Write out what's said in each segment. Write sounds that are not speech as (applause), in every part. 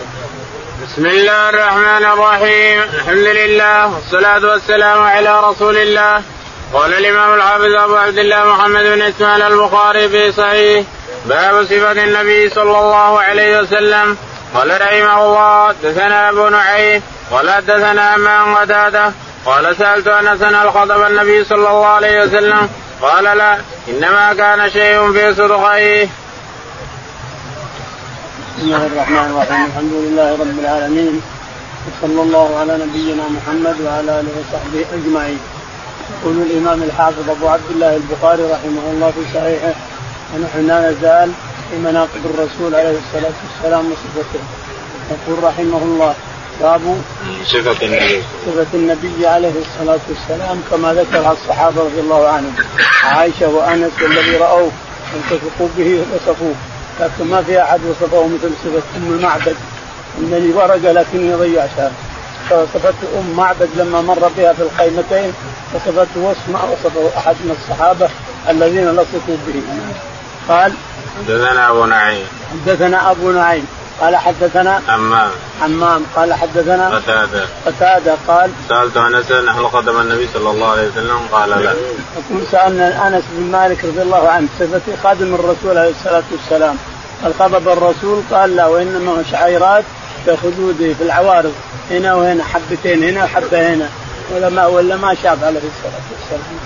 بسم الله الرحمن الرحيم. الحمد لله والصلاة والسلام على رسول الله. قال الإمام الحافظ أبو عبد الله محمد بن إسماعيل البخاري في صحيح. باب صفة النبي صلى الله عليه وسلم. قال رحمه الله دثنا أبو نعيم. قال دثنا من قتادة. قال سألت أنس الخطب النبي صلى الله عليه وسلم. قال لا إنما كان شيء في صدقيه بسم الله الرحمن الرحيم. الحمد لله رب العالمين. وصلى الله على نبينا محمد وعلى آله وصحبه أجمعين. يقول الإمام الحافظ أبو عبد الله البخاري رحمه الله في صحيحه ونحن لا نزال في مناقب الرسول عليه الصلاة والسلام وصفته. يقول رحمه الله باب صفة النبي. صفة النبي عليه الصلاة والسلام كما ذكرها الصحابة رضي الله عنهم. عائشة وأنس والذي رأوه والتفقوا به وصفوه. لكن ما في أحد وصفه مثل صفة أم معبد إنني ورقه لكني ضيعتها فوصفته أم معبد لما مر بها في الخيمتين وصفته وصف ما وصفه أحد من الصحابة الذين لصقوا به. قال حدثنا أبو نعيم. حدثنا أبو نعيم. قال حدثنا حمام. حمام. قال حدثنا قتادة. قتادة قال سألت أنس نحن قدم النبي صلى الله عليه وسلم؟ قال لا. يقول سألنا أنس بن مالك رضي الله عنه صفتي خادم الرسول عليه الصلاة والسلام. هل خطب الرسول؟ قال لا وإنما شعيرات في خدوده في العوارض هنا وهنا حبتين هنا وحبة هنا. ولا ما ولا ما شاف عليه الصلاة والسلام.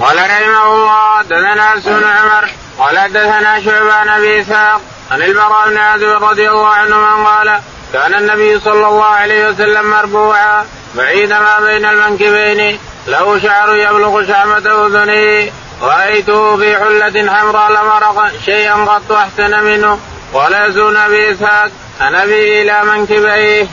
قال رحمه الله دثنا بن عمر قال دثنا شعبان أبي إسحاق عن البراء بن عازب رضي الله عنه من قال كان النبي صلى الله عليه وسلم مربوعا بعيد ما بين المنكبين له شعر يبلغ شامة أذنه رأيته في حلة حمراء لم أرى شيئا قط أحسن منه ولا يزون أبي إسحاق عن أبي إلى منكبيه.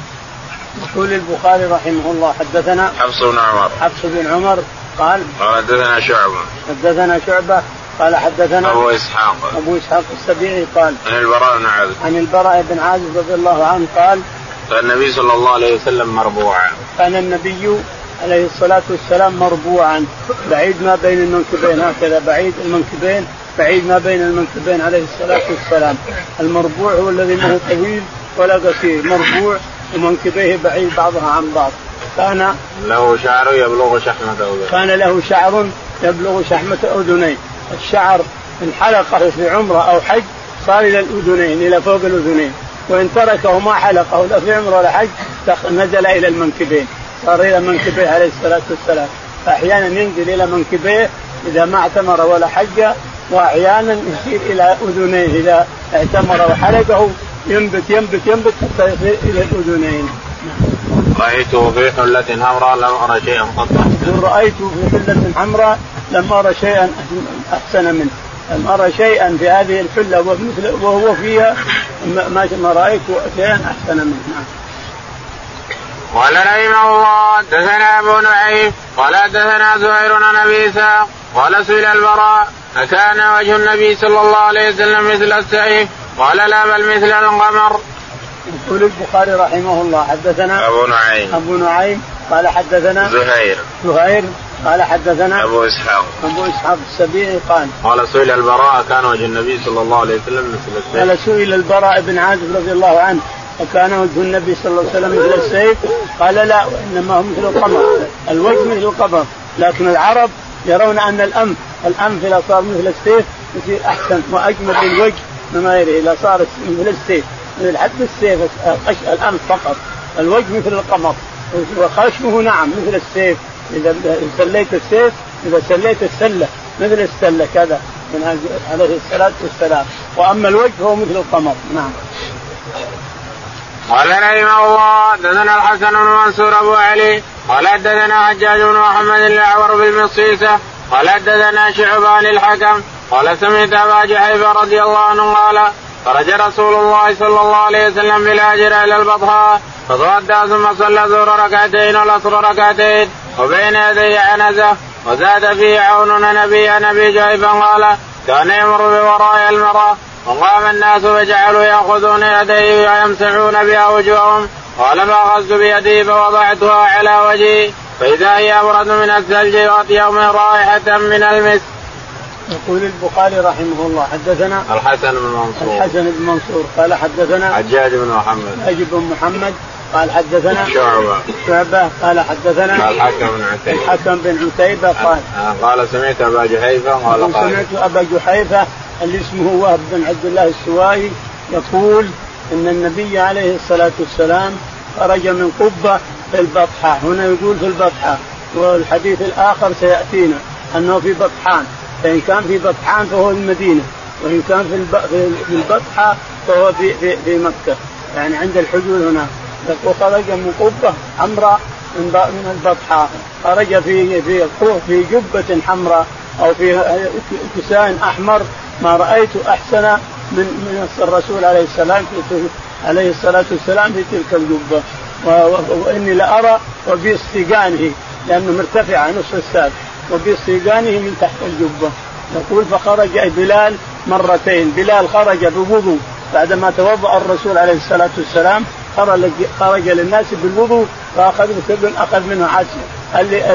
يقول البخاري رحمه الله حدثنا حفص بن عمر حفص بن عمر قال قال حدثنا شعبة حدثنا شعبة قال حدثنا أبو إسحاق. أبو إسحاق السبيعي قال عن البراء بن عازب. عن البراء بن عازب رضي الله عنه قال كان النبي صلى الله عليه وسلم مربوعا. كان النبي عليه الصلاة والسلام مربوعا. بعيد ما بين المنكبين هكذا بعيد المنكبين بعيد ما بين المنكبين عليه الصلاة والسلام. المربوع هو الذي ما هو طويل ولا قصير. مربوع ومنكبيه بعيد بعضها عن بعض. كان له شعر يبلغ شحمة أذنيه. كان له شعر يبلغ شحمة أذنيه. الشعر إن حلقه في عمرة أو حج صار إلى الأذنين إلى فوق الأذنين. وإن تركه ما حلقه لا في عمرة ولا حج نزل إلى المنكبين. صار إلى منكبيه عليه الصلاة والسلام. فأحيانا ينزل إلى منكبيه إذا ما اعتمر ولا حج وأحيانا يصير إلى أذنيه إذا اعتمر وحلقه. ينبت ينبت ينبت حتى يصير إلى الأذنين. رأيته في حلة حمراء لم أرى شيئا قط. رأيته في حلة حمراء لم أرى شيئا أحسن منه. لم أرى شيئا في هذه الحلة ومثل وهو فيها ما ما رأيت شيئا أحسن منه. نعم. قال رحمه الله دثنا أبو نعيم قال دثنا زهير عن أبي إسحاق قال سئل البراء أكان وجه النبي صلى الله عليه وسلم مثل السيف قال لا بل مثل القمر. يقول البخاري رحمه الله حدثنا أبو نعيم. أبو نعيم قال حدثنا زهير. زهير قال حدثنا أبو إسحاق. أبو إسحاق السبيعي قال قال سئل البراء كان وجه النبي صلى الله عليه وسلم مثل السيف. قال سئل البراء بن عازب رضي الله عنه وكان وجه النبي صلى الله عليه وسلم مثل السيف؟ قال لا وإنما هو مثل القمر. الوجه مثل القمر لكن العرب يرون أن الانف الأنف إذا صار مثل السيف يصير أحسن وأجمل للوجه من غيره إذا صار مثل السيف مثل حد السيف الأنف فقط. الوجه مثل القمر. وخشمه نعم مثل السيف. إذا سليت السيف إذا سليت السلة مثل السلة كذا من عليه الصلاة والسلام. وأما الوجه هو مثل القمر. نعم. قال رحمه الله دثنا الحسن بن منصور أبو علي قال حدثنا حجاج بن محمد الأعور بالمصيصة قال حدثنا شعبان الحكم قال سمعت أبا جحيفة رضي الله عنه قال خرج رسول الله صلى الله عليه وسلم بالهاجر إلى البطحاء فتودع ثم صلى الظهر ركعتين والعصر ركعتين وبين يدي عنزه وزاد فيه عون نبي نبي جحيفه قال كان يمر بوراء المرأة وقام الناس فجعلوا يأخذون يديه ويمسحون بها وجوههم قال فأخذت بيدي فوضعتها على وجهي فإذا هي أبرد من الثلج يوم رائحة من المسك. يقول البخاري رحمه الله حدثنا الحسن بن منصور. الحسن بن منصور قال حدثنا حجاج بن محمد. حجاج بن محمد قال حدثنا شعبة. شعبة قال حدثنا الحكم بن عتيبة. الحكم بن عتيبة قال قال سمعت أبا جحيفة قال قال سمعت أبا جحيفة اللي اسمه وهب بن عبد الله السوائي يقول إن النبي عليه الصلاة والسلام خرج من قبة في البطحاء هنا يقول في البطحاء والحديث الآخر سيأتينا أنه في بطحان. فان كان في بطحان فهو المدينة وإن كان في في البطحاء فهو في في, في مكة. يعني عند الحدود هنا. وخرج من قبة حمراء من من البطحاء خرج في في في جبة حمراء أو في كساء أحمر. ما رأيت أحسن من من الرسول عليه السلام في عليه الصلاة والسلام في تلك الجبة. وإني لأرى وباصطيقانه لأنه مرتفع نصف الساق. وباصطيقانه من تحت الجبة. يقول فخرج بلال مرتين. بلال خرج بوضوء. بعدما توضأ الرسول عليه الصلاة والسلام خرج خرج للناس بالوضوء فأخذ كل أخذ منه عشر.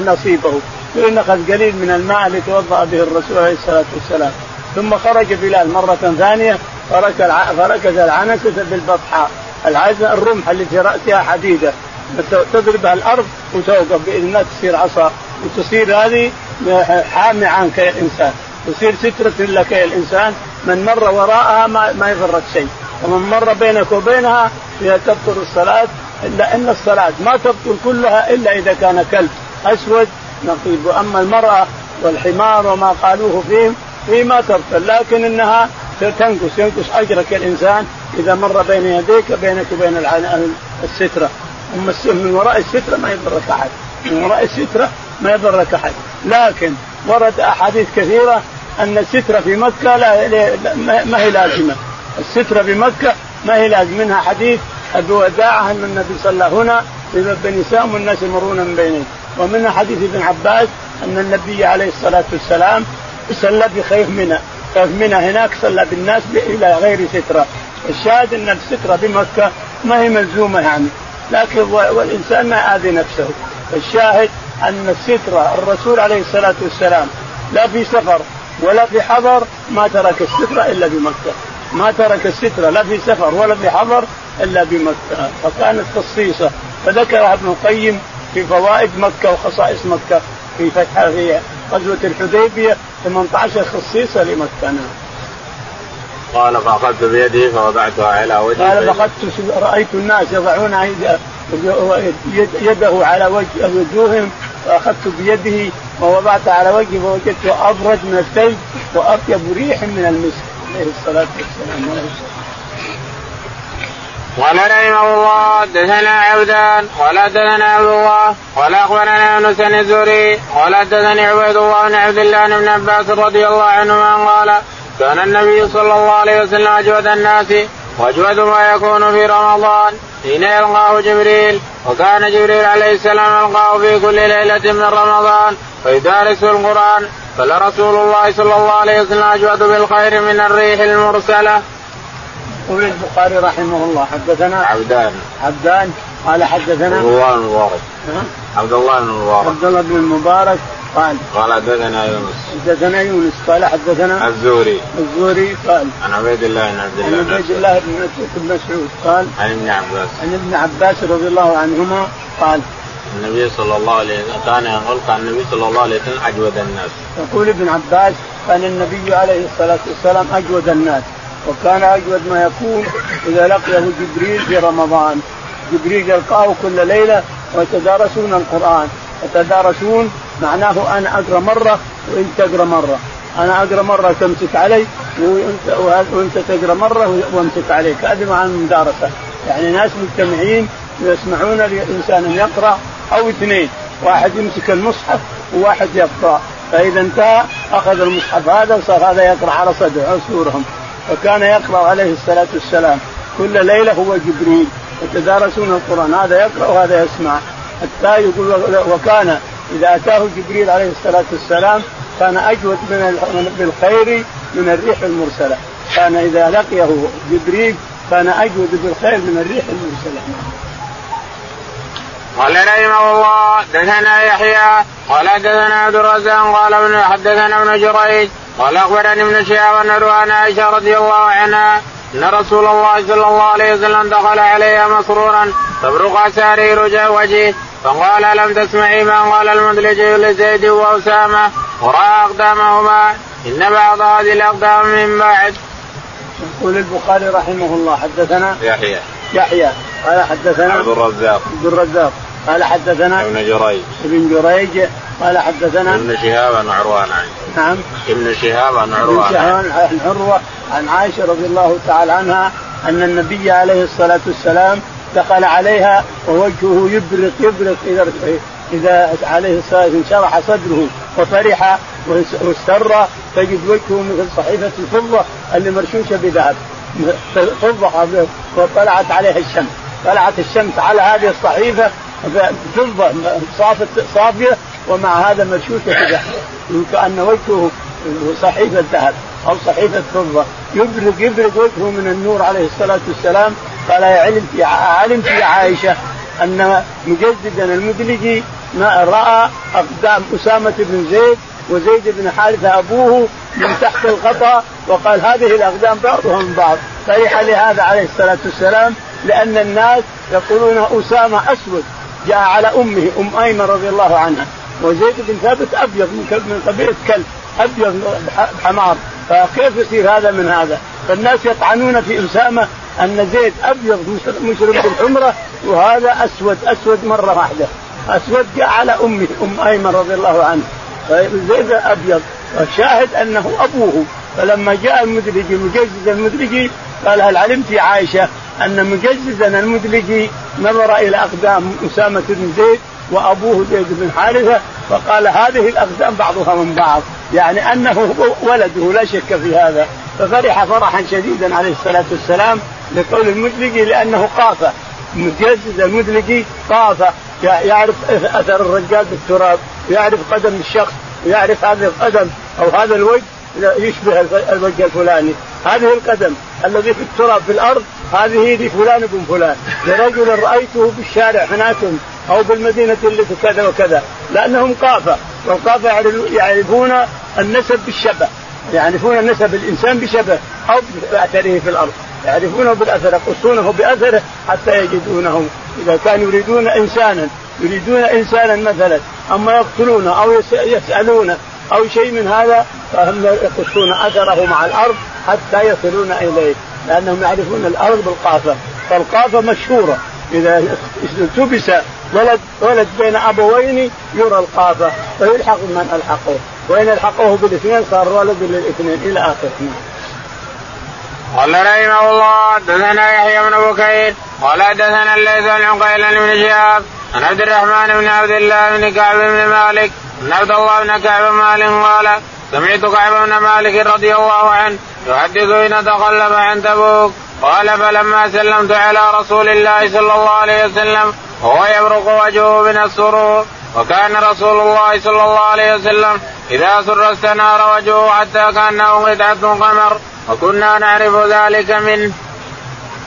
نصيبه؟ كل أخذ قليل من الماء اللي توضأ به الرسول عليه الصلاة والسلام. ثم خرج بلال مرة ثانية فركز العنسة بالبطحاء. الرمح اللي في رأسها حديدة. تضربها الأرض وتوقف بإذن الله تصير عصا. وتصير هذه حامي عنك يا الإنسان تصير سترة لك يا الإنسان من مر وراءها ما, ما يضرك شيء. ومن مر بينك وبينها فيها تبطل الصلاة إلا أن الصلاة ما تبطل كلها إلا إذا كان كلب أسود نقيب. وأما المرأة والحمار وما قالوه فيهم هي ما تبطل. لكن إنها تنقص ينقص أجرك الإنسان إذا مر بين يديك بينك وبين السترة. أما من وراء السترة ما يضرك أحد. من وراء السترة ما يضرك أحد. لكن ورد أحاديث كثيرة أن الستره في مكة لا ما هي لازمة. الستره بمكه ما هي لازمة. منها حديث ابي وداعه أن النبي صلى هنا يذب نساء والناس يمرون من بينه. ومنها حديث ابن عباس أن النبي عليه الصلاة والسلام صلى بخيف منى خيف منى هناك صلى بالناس إلى غير سترة. الشاهد أن السترة بمكه ما هي ملزومة يعني. لكن والإنسان ما يعادي نفسه. الشاهد أن الستره الرسول عليه الصلاة والسلام لا في سفر ولا في حضر ما ترك الستره إلا بمكه ما ترك الستره لا في سفر ولا في حضر إلا بمكه فكانت خصيصه فذكرها ابن القيم في فوائد مكة وخصائص مكة في فتح في غزوة الحديبية 18 خصيصه لمكة. نعم. قال فأخذت بيده فوضعتها على وجهه قال فأخذت رأيت الناس يضعون يده على وجه وجوههم فأخذت بيده ووضعت على وجهه فوجدته أبرد من الثلج وأطيب ريح من المسك. عليه الصلاة والسلام. قال رحمه الله حدثنا عبدان قال حدثنا عبد الله قال أخبرنا بن الزهري قال حدثني عبيد الله بن عبد الله بن عباس رضي الله عنهما قال كان النبي صلى الله عليه وسلم أجود الناس وأجود ما يكون في رمضان. حين يلقاه جبريل وكان جبريل عليه السلام يلقاه في كل ليلة من رمضان فيدارسه القرآن. فلرسول الله صلى الله عليه وسلم أجود بالخير من الريح المرسلة. يقول البخاري رحمه الله حدثنا عبدان. عبدان قال حدثنا عبد الله بن المبارك عبد الله بن المبارك عبد الله بن المبارك قال. قال حدثنا يونس. حدثنا يونس. قال حدثنا الزوري الزوري قال. عن عبيد الله بن عبد الله عن عبيد الله بن مسعود قال. عن ابن عباس. عن ابن عباس رضي الله عنهما قال. النبي صلى الله عليه وسلم كان كان النبي صلى الله عليه وسلم أجود الناس. يقول ابن عباس كان النبي عليه الصلاة والسلام أجود الناس وكان أجود ما يكون إذا لقيه جبريل في رمضان. جبريل يلقاه كل ليلة ويتدارسون القرآن. يتدارسون معناه أنا أقرأ مرة وأنت تقرأ مرة. أنا أقرأ مرة تمسك علي وانت وأنت تقرأ مرة وأمسك عليك. هذه مع المدارسة. يعني ناس مجتمعين يسمعون لانسان يقرأ أو اثنين. واحد يمسك المصحف وواحد يقرأ. فإذا انتهى أخذ المصحف هذا وصار هذا يقرأ على صدره عصورهم فكان يقرأ عليه الصلاة والسلام. كل ليلة هو جبريل. يتدارسون القرآن. هذا يقرأ وهذا يسمع. حتى يقول وكان إذا أتاه جبريل عليه الصلاة والسلام كان أجود من بالخير من الريح المرسلة. كان إذا لقيه جبريل كان أجود بالخير من الريح المرسلة. قال رحمه الله دثنا يحيى قال دثنا عبد الرزاق قال ابن حدثنا ابن جريج قال أخبرني ابن شهاب أن عائشة رضي الله عنها إن رسول الله صلى الله عليه وسلم دخل عليها مسرورا تبرق سارير وجهه فقال لم تسمعي ما قال المدلج لزيد وأسامة؟ ورأى أقدامهما. إن بعض هذه الأقدام من بعد. يقول البخاري رحمه الله حدثنا يحيى. يحيى. قال حدثنا عبد الرزاق. عبد الرزاق. قال حدثنا ابن جريج. ابن جريج قال حدثنا ابن شهاب عن عروان نعم. ابن شهاب عن ابن عروان شهاب عن عروه عن عائشة رضي الله تعالى عنها أن النبي عليه الصلاة والسلام دخل عليها ووجهه يبرق يبرق إذا إذا عليه الصلاة والسلام انشرح صدره وفرح واستر. تجد وجهه مثل صحيفة الفضة اللي مرشوشة بذهب. فضة وطلعت عليها الشمس. طلعت الشمس على هذه الصحيفة فضه صافت صافية ومع هذا مرشوشه بذهب كأن وجهه صحيفه ذهب أو صحيفه فضه يبرق يبرق وجهه من النور عليه الصلاة والسلام. قال علمت يا علمت يا عائشة أن مجددا المدلجي ما رأى أقدام أسامة بن زيد وزيد بن حارثه أبوه من تحت الغطاء. وقال هذه الأقدام بعضها من بعض. فرح لهذا عليه الصلاة والسلام لأن الناس يقولون أسامة أسود. جاء على أمه أم أيمن رضي الله عنها. وزيد بن ثابت أبيض من قبيله كلب أبيض حمار. فكيف يصير هذا من هذا؟ فالناس يطعنون في اسامه أن زيد أبيض مشرب بالحمرة وهذا أسود أسود مرة واحدة. أسود جاء على أمه أم أيمن رضي الله عنها. فزيد أبيض. والشاهد أنه أبوه. فلما جاء المدلجي مجزز المدلجي قال هل علمت عائشة أن مجززا المدلجي نظر إلى أقدام أسامة بن زيد وأبوه زيد بن حارثة فقال هذه الأقدام بعضها من بعض يعني أنه ولده لا شك في هذا ففرح فرحا شديدا عليه الصلاة والسلام لقول المدلجي لأنه قافه متجسد المدلجي قافه يعرف أثر الرجال بالتراب يعرف قدم الشخص ويعرف هذا القدم أو هذا الوجه يشبه الوجه الفلاني. هذه القدم الذي في التراب في الأرض هذه لفلان بن فلان لرجل رأيته بالشارع هناكم أو بالمدينة التي كذا وكذا لأنهم قافة. والقافة يعرفون النسب بالشبه يعرفون نسب الإنسان بشبه أو بأثره في الأرض. يعرفونه بالأثر يقصونه باثره حتى يجدونه إذا كانوا يريدون إنسانا يريدون إنسانا مثلا أما يقتلونه أو يسالونه أو شيء من هذا فهم يقصون أثره مع الأرض حتى يصلون إليه لأنهم يعرفون الأرض بالقافه فالقافه مشهورة. إذا التبس ولد ولد بين أبوين يرى القافه فيلحق من ألحقه وإن الحقه بالاثنين صار ولد للاثنين إلى آخره. قال رحمه الله حدثنا يحيى بن بكير قال حدثنا الليث بن عقيل بن شهاب عن عبد الرحمن بن عبد الله بن كعب بن مالك ان عبد الله بن كعب مالك قال سمعت كعب بن مالك رضي الله عنه يحدث حين تقلب عن تبوك. قال فلما سلمت على رسول الله صلى الله عليه وسلم وهو يبرق وجهه من السرور. وكان رسول الله صلى الله عليه وسلم إذا سر استنار وجهه حتى كأنه قطعة قمر. وكنا نعرف ذلك منه.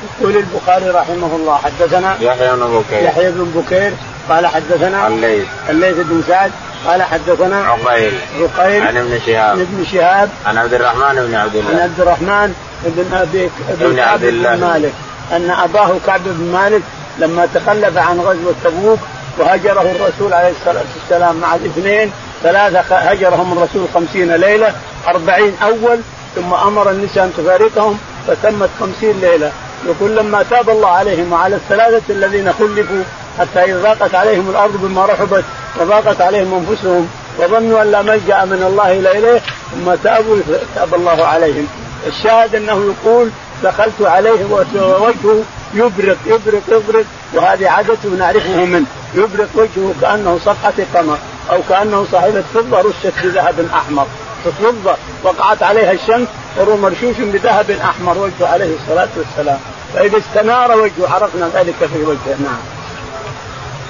يقول البخاري رحمه الله حدثنا يحيى بن بكير. يحيى بن بكير قال حدثنا الليث. الليث بن سعد قال حدثنا عقيل. عقيل عن ابن شهاب. عن ابن شهاب. عن عبد الرحمن بن عبد الله. عن عبد الرحمن بن ابي بن عبد الله. بن مالك. أن أباه كعب بن مالك لما تخلف عن غزوة تبوك وهجره الرسول عليه الصلاة والسلام مع الاثنين ثلاثة هجرهم الرسول خمسين ليلة أربعين أول ثم أمر النساء أن تفارقهم فتمت خمسين ليلة. يقول لما تاب الله عليهم وعلى الثلاثه الذين خلفوا حتى اذا ضاقت عليهم الأرض بما رحبت وضاقت عليهم أنفسهم وظنوا أن لا ملجأ من الله إلا إليه ثم تابوا تاب الله عليهم. الشاهد أنه يقول دخلت عليه ووجهه يبرق يبرق يبرق وهذه عادته نعرفه منه. يبرق وجهه كأنه صفحة قمر أو كأنه صحيفه فضة رشت بذهب أحمر. فضة وقعت عليها الشمس وهو مرشوش بذهب أحمر وجهه عليه الصلاة والسلام. فإذا استنار وجهه عرفنا ذلك في وجهه. نعم.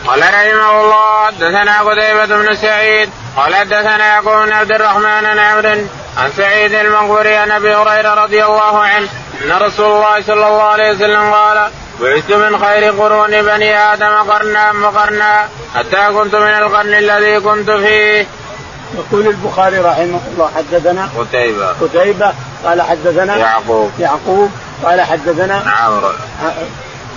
قال رحمه الله حدثنا قتيبة بن سعيد. قال حدثنا يعقوب بن عبد الرحمن عن عمرو عن سعيد المقبري عن أبي هريرة رضي الله عنه أن رسول الله صلى الله عليه وسلم قال بعثت من خير قرون بني آدم قرنا وقرنا حتى كنت من القرن الذي كنت فيه. يقول البخاري رحمه الله حدثنا قتيبة. قتيبة قال حدثنا يعقوب. يعقوب قال حدثنا عمرو.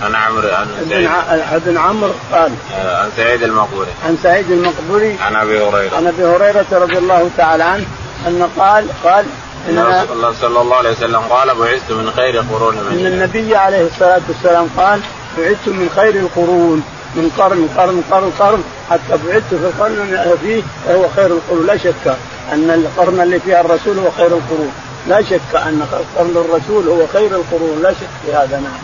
عن عمرو عن سعيد بن عمرو قال آه، عن سعيد المقبوري. عن سعيد المقبوري. عن أبي هريرة. عن أبي هريرة رضي الله تعالى عنه أن قال قال إن رسول الله صلى الله عليه وسلم قال بعثت من خير قرون من إن النبي عليه الصلاة والسلام قال بعثت من خير القرون. من قرن قرن قرن قرن. حتى بعثت في القرن فيه هو خير القرون. لا شك أن القرن اللي فيها الرسول هو خير القرون. لا شك أن قرن الرسول هو خير القرون. لا شك في هذا نعم.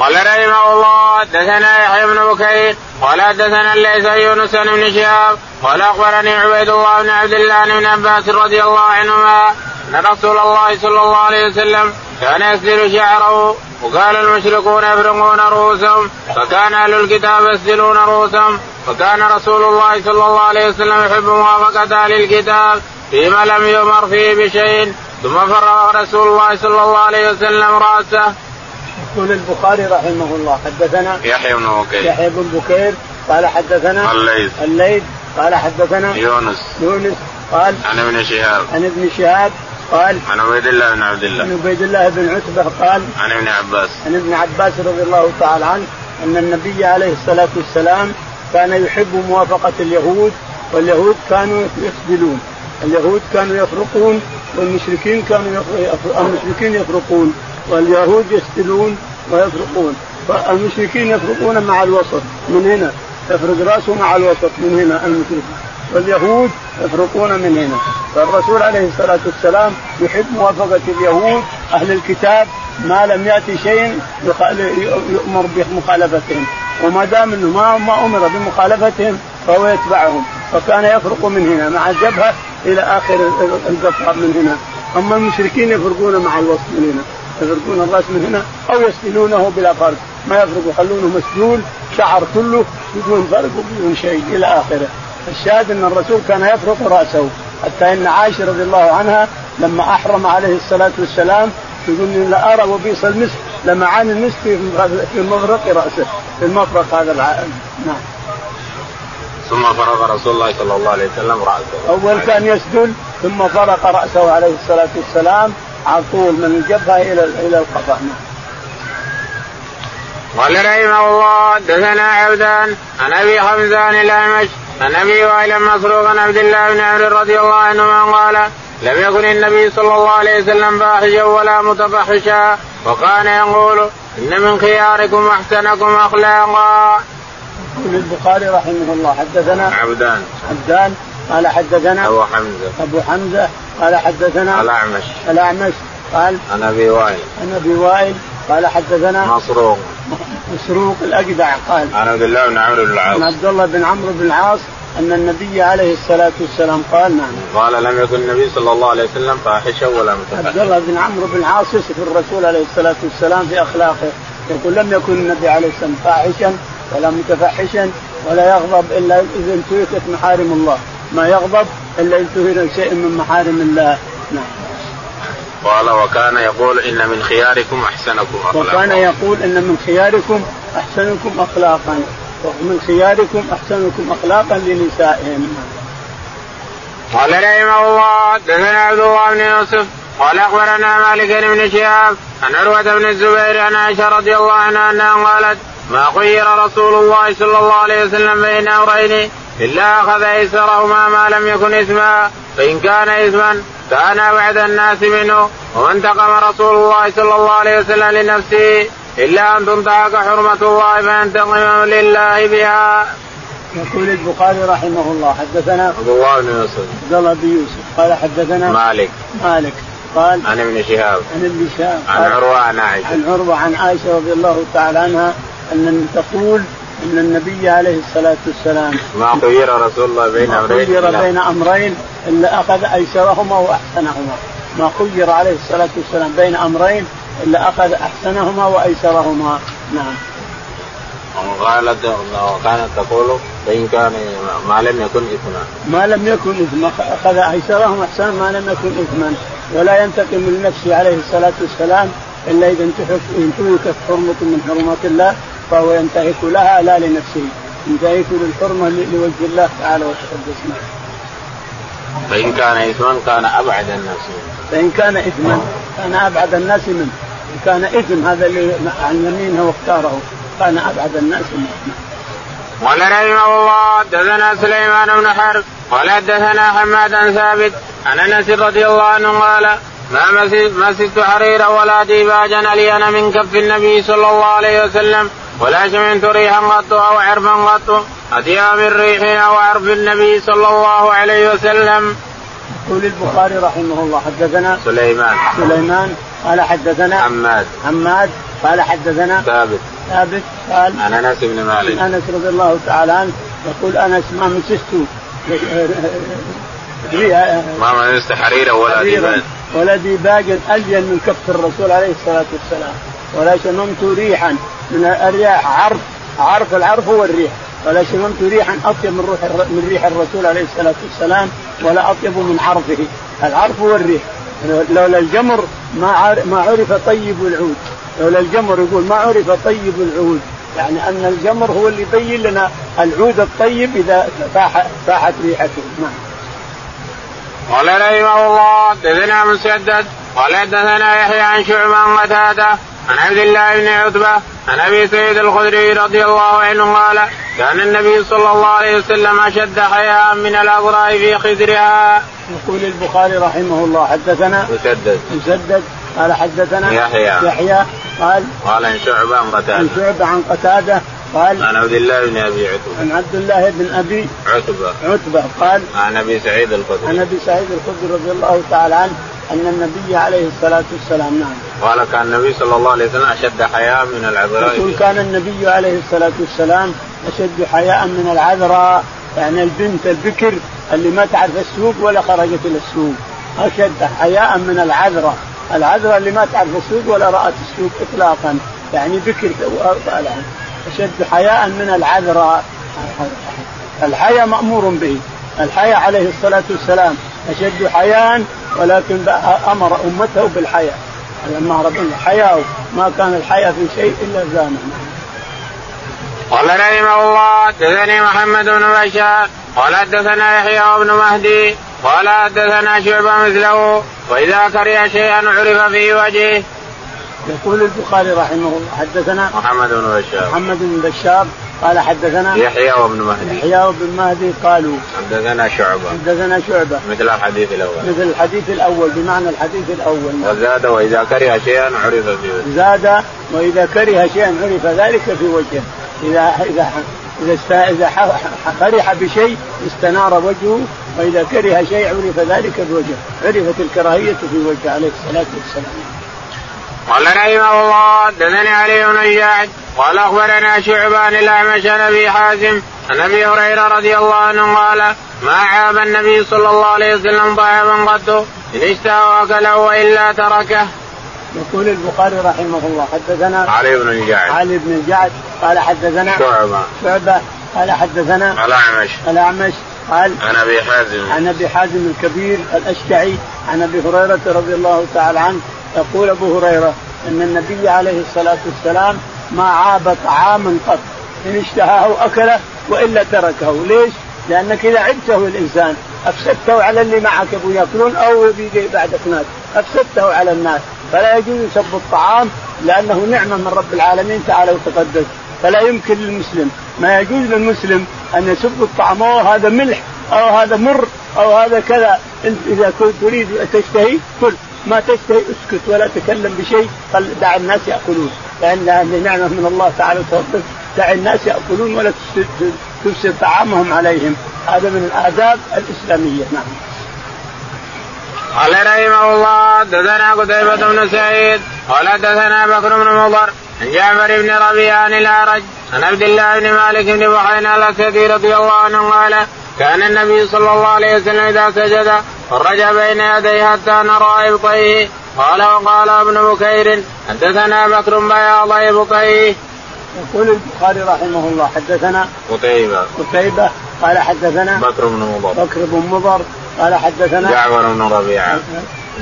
قال رحمه الله حدثنا يحيى بن بكير قال حدثنا ليس يونس بن شهاب قال أخبرني عبيد الله بن عبد الله بن عباس رضي الله عنهما أن رسول الله صلى الله عليه وسلم كان يسدل شعره وقال المشركون يفرقون رؤوسهم فكان أهل الكتاب يسدلون رؤوسهم وكان رسول الله صلى الله عليه وسلم يحب موافقة أهل الكتاب فيما لم يؤمر فيه بشيء ثم فرغ رسول الله صلى الله عليه وسلم رأسه يقول البخاري رحمه الله. حدثنا يحيى بن بكير. يحيى بن بكير. قال حدثنا الليث. الليث. قال حدثنا يونس. يونس. قال عن ابن شهاب. عن ابن شهاب. قال عن عبيد الله بن عبد الله. عن عبيد الله بن عتبة. قال عن ابن عباس. عن ابن عباس رضي الله تعالى عنه أن النبي عليه الصلاة والسلام كان يحب موافقة اليهود واليهود كانوا يسجلون اليهود كانوا يفرقون والمشركين كانوا المشركين يفرقون. واليهود يستلون ويفرقون. فالمشركين يفرقون مع الوسط من هنا. يفرق رأسه مع الوسط من هنا. المشركين واليهود يفرقون من هنا. فالرسول عليه الصلاة والسلام يحب موافقة اليهود أهل الكتاب ما لم يأتي شيء يؤمر بمخالفتهم. وما دام إنه ما ما أمر بمخالفتهم فهو يتبعهم. فكان يفرق من هنا مع الجبهة إلى آخر القفا من هنا. أما المشركين يفرقون مع الوسط من هنا. يفرقون الرأس من هنا أو يسدلونه بلا فرق ما يفرق يخلونه مسدول شعر كله بدون فرق وبدون شيء إلى آخره. الشاهد أن الرسول كان يفرق رأسه. حتى إن عائشة رضي الله عنها لما أحرم عليه الصلاة والسلام تقول لا أرى وبيص المسك لمعان المسك في مفرق رأسه في المفرق هذا نعم. ثم فرغ رسول الله صلى الله عليه وسلم رأسه. أول كان يسدل ثم فرق رأسه عليه الصلاة والسلام. على طول من الجبهة إلى إلى القفا قال رحمه الله دثنا عبدان عن أبي حمزان الأعمش عن أبي وائل مسروق عن عبد الله بن عمرو رضي الله عنهما قال لم يكن النبي صلى الله عليه وسلم فاحشا ولا متفحشا وكان يقول إن من خياركم أحسنكم أخلاقا. يقول البخاري رحمه الله حدثنا عبدان عبدان قال حدثنا أبو حمزة. أبو حمزة قال حدثنا الأعمش. الأعمش قال عن أبي وائل. عن أبي وائل قال حدثنا مسروق. مسروق الأجدع قال عن عبد الله بن عمرو بن العاص. عن عبد الله بن عمرو بن العاص أن النبي عليه الصلاة والسلام قال نعم. قال لم يكن النبي صلى الله عليه وسلم فاحشا ولا متفحشا عبد الله بن عمرو بن العاص يصف الرسول عليه الصلاة والسلام في أخلاقه. يقول لم يكن النبي عليه الصلاة والسلام فاحشا ولا متفحشا ولا يغضب إلا إذا انتهكت محارم الله. ما يغضب إلا انتهك شيء من محارم الله. نعم. قال وكان يقول إن من خياركم أحسنكم اخلاقا. وكان يقول إن من خياركم أحسنكم اخلاقا. ومن خياركم أحسنكم اخلاقا لنسائهم. قال رحمه الله حدثنا عبد الله بن يوسف قال أخبرنا مالك بن شهاب عن عروة بن الزبير عن عائشة رضي الله عنها أنها قالت ما خير رسول الله صلى الله عليه وسلم بين أمرين إلا أخذ ايسرهما ما لم يكن إثما فإن كان إثما كان بعد الناس منه وما انتقم رسول الله صلى الله عليه وسلم لنفسه إلا أن تنتهك حرمة الله فينتقم لله بها. يقول البخاري رحمه الله حدثنا عبد الله بن يوسف. عبد الله بن يوسف. قال حدثنا مالك. مالك. قال عن ابن شهاب. عن ابن شهاب. عن عروة عن عائشة. عن عروة عن عائشة رضي الله تعالى عنها أن تقول إن النبي عليه الصلاة والسلام ما خير رسول الله بين أمرين خير بين أمرين إلا أخذ أيسرهما وأحسنهما. ما خير عليه الصلاة والسلام بين أمرين إلا أخذ أحسنهما وأيسرهما. نعم. وقالت وكانت تقول فان كان ما لم يكن إثما. ما لم يكن إثما أخذ ايسرهم أحسن ما لم يكن إثما. ولا ينتقم لنفسه عليه الصلاة والسلام إلا إذا انتهكت حرمة من حرمات الله. فهو ينتهك لها لا لنفسه انتهيت للحرمة لوجه الله تعالى وتقدس. فإن كان إثما كان أبعد الناس منه. فإن كان إثما كان أبعد الناس منه. إن كان إثم هذا اللي عن يمينه واختاره كان أبعد الناس منه. قال رحمه الله حدثنا سليمان بن حرب قال حدثنا حماد بن ثابت عن أنس رضي الله عنه قال ما مسست حريرا ولا ديباجا الين من كف النبي صلى الله عليه وسلم ولا شممت ريحا قط أو عرفا قط. أطيب من ريح أو عرف النبي صلى الله عليه وسلم. يقول البخاري رحمه الله حدثنا سليمان. سليمان قال حدثنا حماد. حماد قال حدثنا ثابت. ثابت قال عن أنس بن مالك. أنس رضي الله تعالى عنه يقول أنس ما مسست؟ ما مسست حريرا ولا ديباج. ولا ديباجا الين من كف الرسول عليه الصلاة والسلام. ولا شممت ريحا. من الرياح عرف عرف العرف هو الريح. ولا شممت ريحا أطيب من روح من ريح الرسول عليه الصلاة والسلام ولا أطيب من عرفه. العرف هو الريح. لولا الجمر ما ما عرف طيب العود. لولا الجمر يقول ما عرف طيب العود. يعني أن الجمر هو اللي يبين لنا العود الطيب إذا فاح فاحت ريحته. نعم. قال رحمه الله حدثنا مسدد قال حدثنا يحيى عن شعبة عن قتادة عن عبد الله بن عتبة عن أبي سعيد الخدري رضي الله عنه قال كان النبي صلى الله عليه وسلم أشد حياء من الاغراء في خدرها. يقول البخاري رحمه الله حدثنا مسدد. مسدد. قال حدثنا يحيى. يحيى. قال قال عن شعبة عن قتادة. عن شعبة عن قتادة. قال عن عبد الله بن أبي عتبة. عن عبد الله بن أبي عتبة. عتبة. قال عن أبي سعيد الخدري. عن أبي سعيد الخدري رضي الله تعالى عنه. أن النبي عليه الصلاة والسلام نعم. قال كان النبي صلى الله عليه وسلم أشد حياء من العذراء. يقول كان النبي عليه الصلاة والسلام أشد حياء من العذراء يعني البنت البكر اللي ما تعرف السوق ولا خرجت إلى السوق. أشد حياء من العذراء. العذراء اللي ما تعرف السوق ولا رأت السوق إطلاقا. يعني بكر أشد حياء من العذراء. الحياء مأمور به. الحياء عليه الصلاة والسلام أشد حياء ولكن أمر أمته بالحياء لما ربنا حياء ما كان الحياء في شيء إلا زانه قال رحمه الله حدثني محمد بن بشار قال حدثنا يحيى بن مهدي قال حدثنا شعبة مثله وإذا كره شيئا عرف في وجهه. يقول البخاري رحمه الله حدثنا محمد بن بشار. محمد بن بشار قال حدثنا يحيى وابن مهدي. يحيى وابن مهدي قالوا حدثنا شعبة. حدثنا شعبة. مثل الحديث الأول. مثل الحديث الأول بمعنى الحديث الأول. وزاد وإذا كره شيئا عرف في وجهه. زاد وإذا كره شيئا عرف ذلك في وجهه. إذا إذا إذا إذا فرح بشيء استنار وجهه. وإذا كره شيء عرف ذلك بوجهه عرفت الكراهية في وجهه عليه الصلاة والسلام. قال رحمه الله حدثني علي بن قال أخبرنا شعبان الاعمش عن ابي حازم عن أبي هريرة رضي الله عنه قال ما عاب النبي صلى الله عليه وسلم طعاما قط إن اشتهى واكله وإلا تركه. يقول البخاري رحمه الله حدثنا علي بن الجعد علي بن الجعد قال حدثنا شعبة. شعبة قال حدثنا الأعمش. الأعمش قال عن أبي حازم. عن أبي حازم الكبير الأشجعي عن أبي هريرة رضي الله تعالى عنه يقول أبو هريرة أن النبي عليه الصلاة والسلام ما عاب طعاما قط إن اشتهاه أكله وإلا تركه. ليش؟ لأنك إذا عبته الإنسان أفسدته على اللي معك يبغوا يأكلون أو بيجي بعدك ناس أفسدته على الناس. فلا يجوز سب الطعام لأنه نعمة من رب العالمين تعالى وتقدس. فلا يمكن للمسلم ما يجوز للمسلم أن يسب الطعام أو هذا ملح أو هذا مر أو هذا كذا. أنت إذا كنت تريد تشتهي كل. ما تشتهي اسكت ولا تكلم بشيء دع الناس يأكلون. لأن هذه نعمة من الله تعالى وتقدس دع الناس يأكلون ولا تفسد طعامهم عليهم. هذا من الآداب الإسلامية. نعم. قال رحمه الله حدثنا قتيبة بن سعيد قال حدثنا بكر بن مضر عن جعفر بن ربيعة الأعرج عن عبد الله بن مالك بن بحرين الأسدي رضي الله عنه قال كان النبي صلى الله عليه وسلم إذا سجد فرج بين يديه حتى نرى إبطيه قال وقال ابن بكير حدثنا بكر بياض إبطيه يقول البخاري رحمه الله حدثنا قتيبة. قتيبة قال حدثنا بكر بن مضر. بكر بن مضر قال حدثنا جعفر بن ربيعة.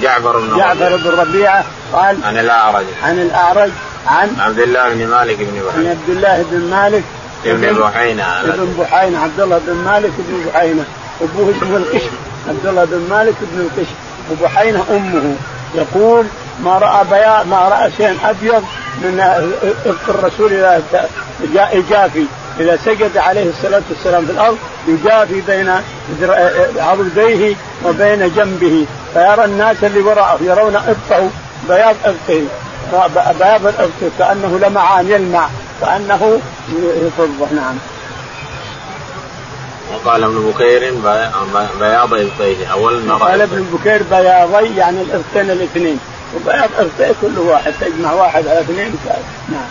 جعفر بن جعفر بن ربيعة قال عن الأعرج. عن الأعرج عن عبد الله بن مالك بن عن بحير عبد الله بن مالك ابن بحينة. ابن بحينة عبد الله بن مالك بن بحينة. أبوه اسمه القشم. عبد الله بن مالك بن القشم وبحينة أمه. يقول ما رأى بياض ما رأى شيء أبيض من الرسول إذا جاء جافي إذا سجد عليه الصلاة والسلام في الأرض يجافي بين عضديه وبين جنبه. فيرى الناس اللي وراءه يرون إبطه بياض إبطه بياض الإبط كأنه لمعان يلمع. كأنه فضة نعم. وقال ابن بكير بياض إبطيه. أول ما قال ابن بكير بياضي يعني الإبطين الاثنين. وبياض إبطيه كل واحد تجمع واحد على اثنين نعم.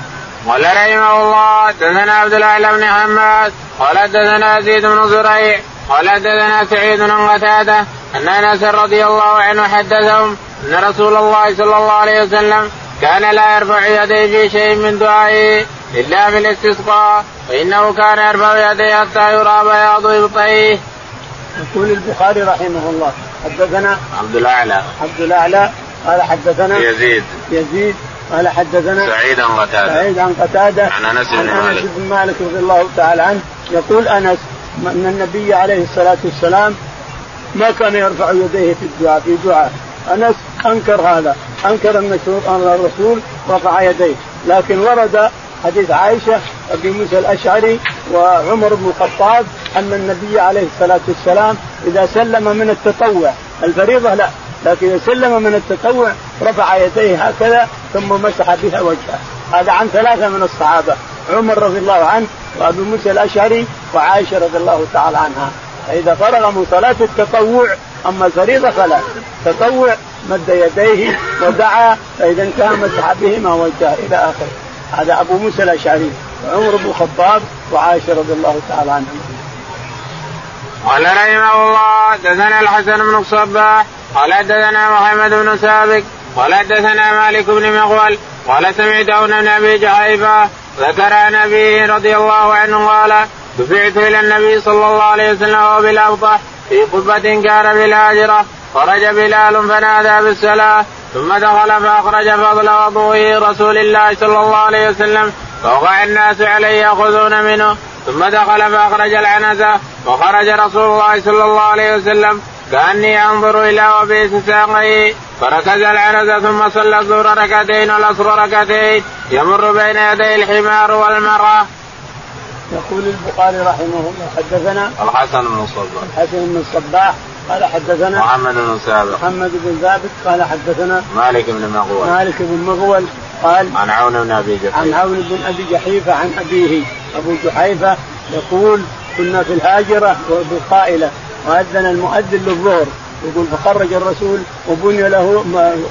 قال رحمه الله حدثنا عبد الاعلى بن حماد قال حدثنا زيد بن زريع قال حدثنا سعيد بن قتادة أن أنس رضي الله عنه حدثهم أن رسول الله صلى الله عليه وسلم كان لا يرفع يديه في شيء من دعائه. إلا في الاستسقاء فإنه كان يرفع يديه حتى يرى بياض ابطيه. يقول البخاري رحمه الله حدثنا عبد الأعلى. عبد الأعلى قال حدثنا يزيد. يزيد قال حدثنا سعيد عن قتادة. سعيد عن قتادة عن أنس بن مالك أنس بن مالك رضي الله تعالى عنه يقول أنس أن النبي عليه الصلاة والسلام ما كان يرفع يديه في الدعاء في دعاء. أنس أنكر هذا أنكر أن الرسول رفع يديه لكن ورد حديث عائشة أبي موسى الأشعري وعمر بن الخطاب أن النبي عليه الصلاة والسلام إذا سلم من التطوع الفريضة لا لكن إذا سلم من التطوع رفع يديه هكذا ثم مسح بها وجهه. هذا عن ثلاثة من الصحابة عمر رضي الله عنه وأبي موسى الأشعري وعائشة رضي الله تعالى عنها. فإذا فرغ من صلاة التطوع أما الفريضة فلا. تطوع مد يديه ودعا فإذا انتهى مسح بهما وجهه إلى آخره. هذا أبو موسى الأشعري وعمر بن الخطاب وعائشة رضي الله تعالى عنهم. قال رحمه الله حدثنا الحسن بن الصباح قال حدثنا محمد بن سابق قال حدثنا مالك بن مغول قال سمعت عون أبي جحيفه ذكر عن أبيه رضي الله عنه قال دفعت إلى النبي صلى الله عليه وسلم وهو بالابطح في قبة كان بالهاجرة خرج بلال فنادى بالصلاة ثم دخل فأخرج فضل وضوء رسول الله صلى الله عليه وسلم فوقع الناس عليه يأخذون منه ثم دخل فأخرج العنزة وخرج رسول الله صلى الله عليه وسلم كأني أنظر إلى وبيس ساقيه فركز العنزة ثم صلى الظهر ركعتين والعصر ركعتين يمر بين يدي الحمار والمرأة. يقول البخاري رحمه الله حدثنا الحسن بن الصباح الحسن بن الصباح قال حدثنا محمد بن ثابت. محمد بن ثابت قال حدثنا مالك بن مغول. مالك بن مغول قال عن عون بن أبي جحيفه عن عون بن أبي جحيفة عن أبيه أبو جحيفة يقول كنا في الهاجرة بالقائله وأذن المؤذن للظهر. يقول فخرج الرسول وبني له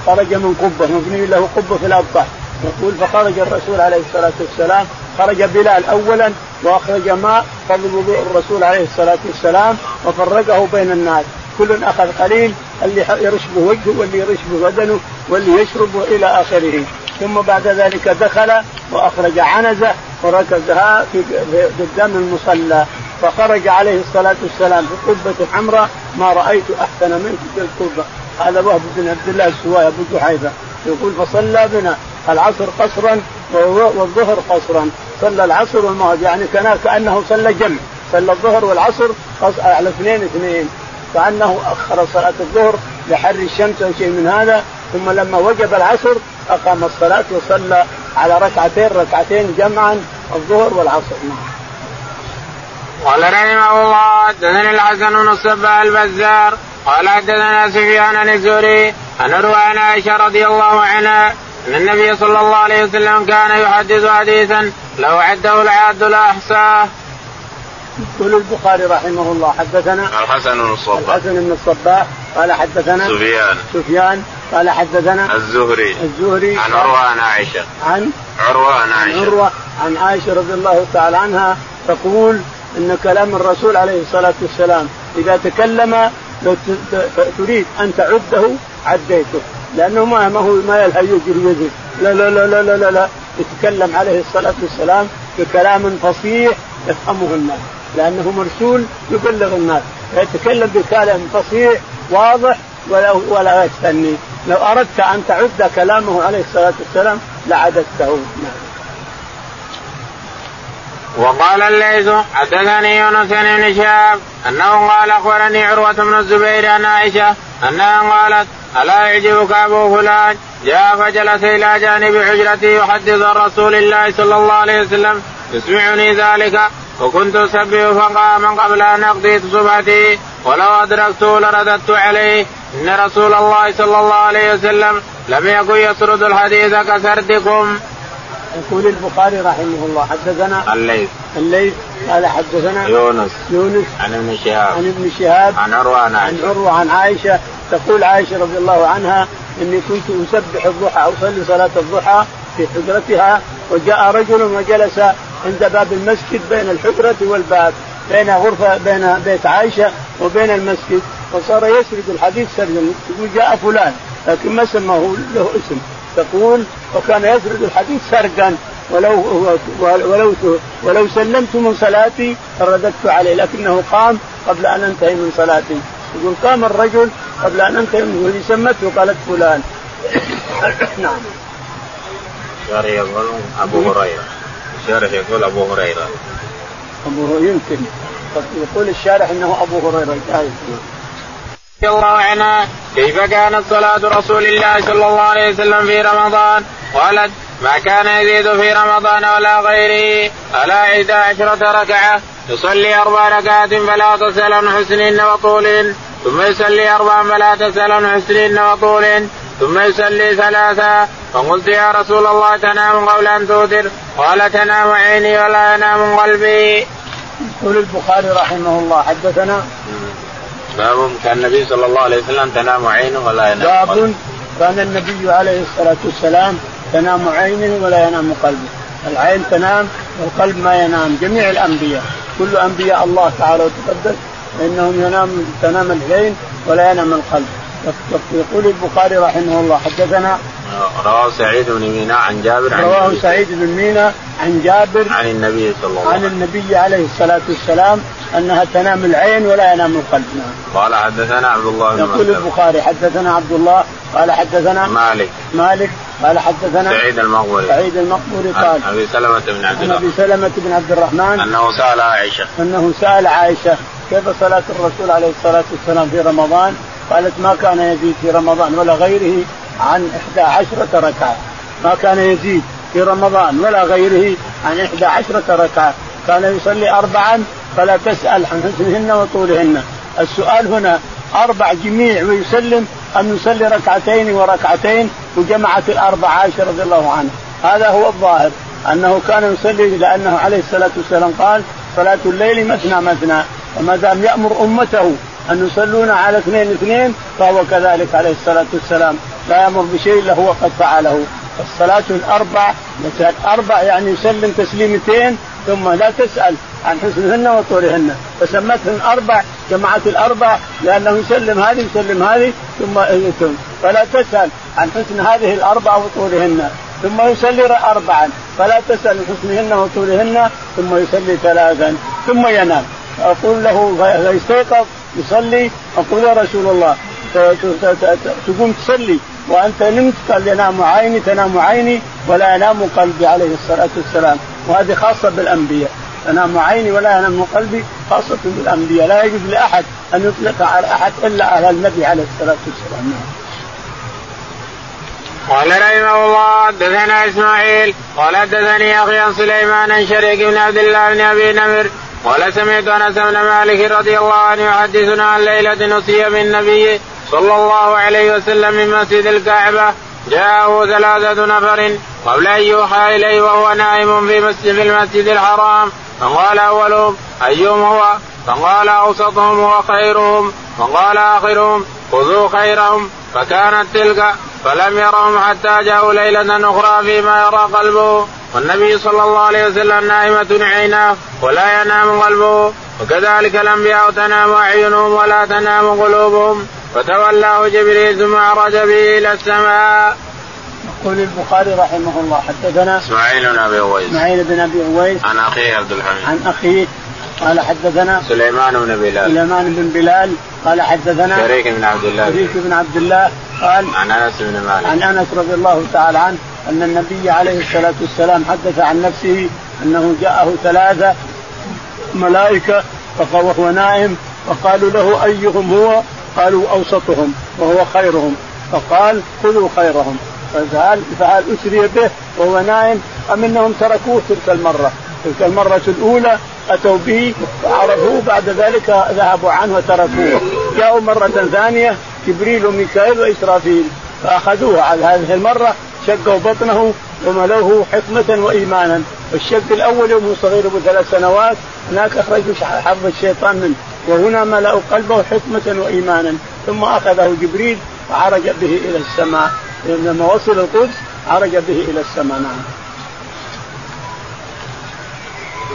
خرج من قبة مبني له قبة في الابطح يقول فخرج الرسول عليه الصلاة والسلام خرج بلال اولا وأخرج ماء فضل وضوء الرسول عليه الصلاة والسلام وفرقه بين الناس. كل أخذ قليل اللي يرش به وجهه واللي يرش به بدنه واللي يشرب إلى آخره. ثم بعد ذلك دخل وأخرج عنزة وركزها في قدام المصلى. فخرج عليه الصلاة والسلام في قبة حمراء ما رأيت أحسن منه في القبة. هذا وهب بن عبد الله السواي أبو جحيفة. يقول فصلى بنا العصر قصرا والظهر قصرا. صلى العصر والمغرب يعني كان كأنه صلى جمع. صلى الظهر والعصر على اثنين اثنين. كانه أخر صلاة الظهر لحر الشمس أو شيء من هذا ثم لما وجب العصر أقام الصلاة وصلى على ركعتين ركعتين جمعا الظهر والعصر نعم. قال رحمه الله حدثني الحسن بن الصباح البزار قال حدثنا سفيان الزهري عن عن عائشة رضي الله عنها أن النبي صلى الله عليه وسلم كان يحدث حديثا لو عده العاد لاحصاه. يقول البخاري رحمه الله حدثنا الحسن بن الصباح. الحسن بن الصباح قال حدثنا سفيان. سفيان قال حدثنا الزهري. الزهري. عن عروة عن عائشة. عن عروة عن عائشة. عن عروة عن عائشة رضي الله تعالى عنها تقول إن كلام الرسول عليه الصلاة والسلام إذا تكلم لو تريد أن تعده عديته لأنه ما ما هو ما يلهى يجري يجري لا لا لا لا لا لا, لا. يتكلم عليه الصلاة والسلام بكلام فصيح يفهمه الناس. لأنه مرسول يبلغ الناس. فيتكلم بكلام فصيح واضح ولا ولا يستني. لو أردت أن تعد كلامه عليه الصلاة والسلام لعددته. نعم. وقال الليث حدثني يونس بن شهاب أنه قال أخبرني عروة بن الزبير عن عائشة أنها قالت ألا يعجبك أبو فلان؟ جاء فجلس إلى جانب حجرتي يحدث عن رسول الله صلى الله عليه وسلم. يسمعني ذلك. وكنت اسبح فقام قبل أن اقضي صبحتي ولو ادركته لرددت عليه. إن رسول الله صلى الله عليه وسلم لم يكن يسرد الحديث كسردكم. يقول البخاري رحمه الله حدثنا الليث. الليث قال حدثنا يونس. يونس. عن ابن شهاب. عن ابن شهاب. عن عروة عن عن عروة عن عائشة. تقول عائشة رضي الله عنها إني كنت أسبح الضحى أصلي صلاة الضحى في حجرتها وجاء رجل وجلس عند باب المسجد بين الحجره والباب بين غرفة بين بيت عائشة وبين المسجد. وصار يسرد الحديث سردا يقول جاء فلان لكن ما سماه له اسم. تقول وكان يسرد الحديث سردا ولو ولو ولو سلمت من صلاتي رددت عليه لكنه قام قبل أن أنتهي من صلاتي. يقول قام الرجل قبل أن أنتهي من سمته قالت فلان. (coughs) نعم. أبو هريرة. الشارح يقول أبو هريرة. أبو هريرة يمكن. يقول الشارح إنه أبو هريرة. رضي الله عنها كيف كانت صلاة رسول الله صلى الله عليه وسلم في رمضان؟ قالت ما كان يزيد في رمضان ولا غيره. على إحدى عشرة ركعة. يصلي أربع ركعات فلا تسأل عن حسن وطول. ثم يصلي أربعا فلا تسأل عن حسن وطول. ثم يصلي ثلاثا فقلت يا رسول الله تنام قبل أن توتر؟ قال تنام عيني ولا ينام قلبي. يقول البخاري رحمه الله حدثنا باب كان النبي صلى الله عليه وسلم تنام عينه ولا ينام باب كان النبي عليه الصلاة والسلام تنام عينه ولا ينام قلبه. العين تنام والقلب ما ينام جميع الأنبياء. كل أنبياء الله تعالى وتقدس فإنهم ينام تنام العين ولا ينام القلب. يقول البخاري رحمه الله حدثنا رواه سعيد بن مينا عن جابر عن رواه سعيد بن مينا عن جابر عن النبي صلى الله عليه وسلم. عن النبي عليه الصلاة والسلام أنها تنام العين ولا ينام القلب. نعم. قال حدثنا عبد الله بن يقول البخاري حدثنا عبد الله قال حدثنا مالك. مالك قال حدثنا سعيد المقبري سعيد المقبري قال عن أبي سلمة بن عبد الرحمن أبي سلمة بن عبد الرحمن أنه سأل عائشة. أنه سأل عائشة كيف صلاة الرسول عليه الصلاة والسلام في رمضان؟ قالت ما كان يزيد في رمضان ولا غيره عن إحدى عشرة ركعة ما كان يزيد في رمضان ولا غيره عن إحدى عشرة ركعة كان يصلي أربعا فلا تسأل عن حسنهن وطولهن. السؤال هنا أربع جميع ويسلم أن يصلي ركعتين وركعتين وجمعت الأربع عائشة رضي الله عنها هذا هو الظاهر. أنه كان يصلي لأنه عليه الصلاة والسلام قال صلاة الليل مثنى مثنى. وما دام يأمر أمته أن يصلون على اثنين اثنين فهو كذلك عليه الصلاة والسلام. لا يأمر بشيء إلا هو قد فعله. الصلاة الأربع أربع يعني يسلم تسليمتين ثم لا تسأل عن حسنهن وطولهن فسمتهن أربع جمعت الأربع لأنه يسلم هذه يسلم هذه ثم فلا تسأل عن حسن هذه الأربع وطولهن ثم يصلي أربعا. فلا تسأل عن حسنهن وطولهن ثم يصلي ثلاثا ثم ينام. أقول له فيستيقظ يصلي. أقول يا رسول الله تقوم تصلي. وأنت نمت قال ينام عيني تنام عيني ولا ينام قلبي عليه الصلاة والسلام. وهذه خاصة بالأنبياء. تنام عيني ولا ينام قلبي خاصة بالأنبياء. لا يجوز لأحد أن يطلق على أحد إلا على النبي عليه الصلاة والسلام. قال رحمه الله حدثنا إسماعيل قال حدثني أخي سليمان عن شريك بن عبد الله بن أبي نمر قال سمعت أنس بن مالك رضي الله عنه يحدثنا عن ليلة نسي بالنبي صلى الله عليه وسلم من مسجد الكعبة. جاءه ثلاثة نفر قبل أن يوحى إليه وهو نائم في مسجد في المسجد الحرام. فقال أولهم أيهم هو؟ فقال أوسطهم وخيرهم. وقال آخرهم خذوا خيرهم. فكانت تلك فلم يرهم حتى جاءوا ليلة أخرى فيما يرى قلبه. والنبي صلى الله عليه وسلم نائمة عيناه ولا ينام قلبه. وكذلك الأنبياء تنام أعينهم ولا تنام قلوبهم. فتولاه جبريل ثم عرج به إلى السماء. يقول البخاري رحمه الله حدثنا إسماعيل بن أبي أويس. إسماعيل بن أبي أويس. عن أخيه عبد الحميد. عن أخيه. قال حدثنا سليمان بن بلال. سليمان بن بلال. قال حدثنا شريك بن عبد الله. شريك بن عبد الله. قال عن أنس بن مالك. عن أنس رضي الله تعالى عنه. أن النبي عليه الصلاة والسلام حدث عن نفسه أنه جاءه ثلاثة ملائكة وهو نائم فقالوا له أيهم هو؟ قالوا أوسطهم وهو خيرهم. فقال خذوا خيرهم. فهل فهل أسري به وهو نائم أم إنهم تركوه تلك المرة؟ تلك المرة الأولى أتوا به فعرفوه بعد ذلك ذهبوا عنه وتركوه. جاءوا مرة ثانية جبريل وميكائيل وإسرافيل فأخذوه على هذه المرة شقوا بطنه وملوه حكمة وإيمانا. والشق الأول يوم صغير أبو ثلاث سنوات هناك أخرجوا حظ الشيطان منه. وهنا ملأوا قلبه حكمة وإيمانا. ثم أخذه جبريل وعرج به إلى السماء. لما وصل القدس عرج به إلى السماء. نعم.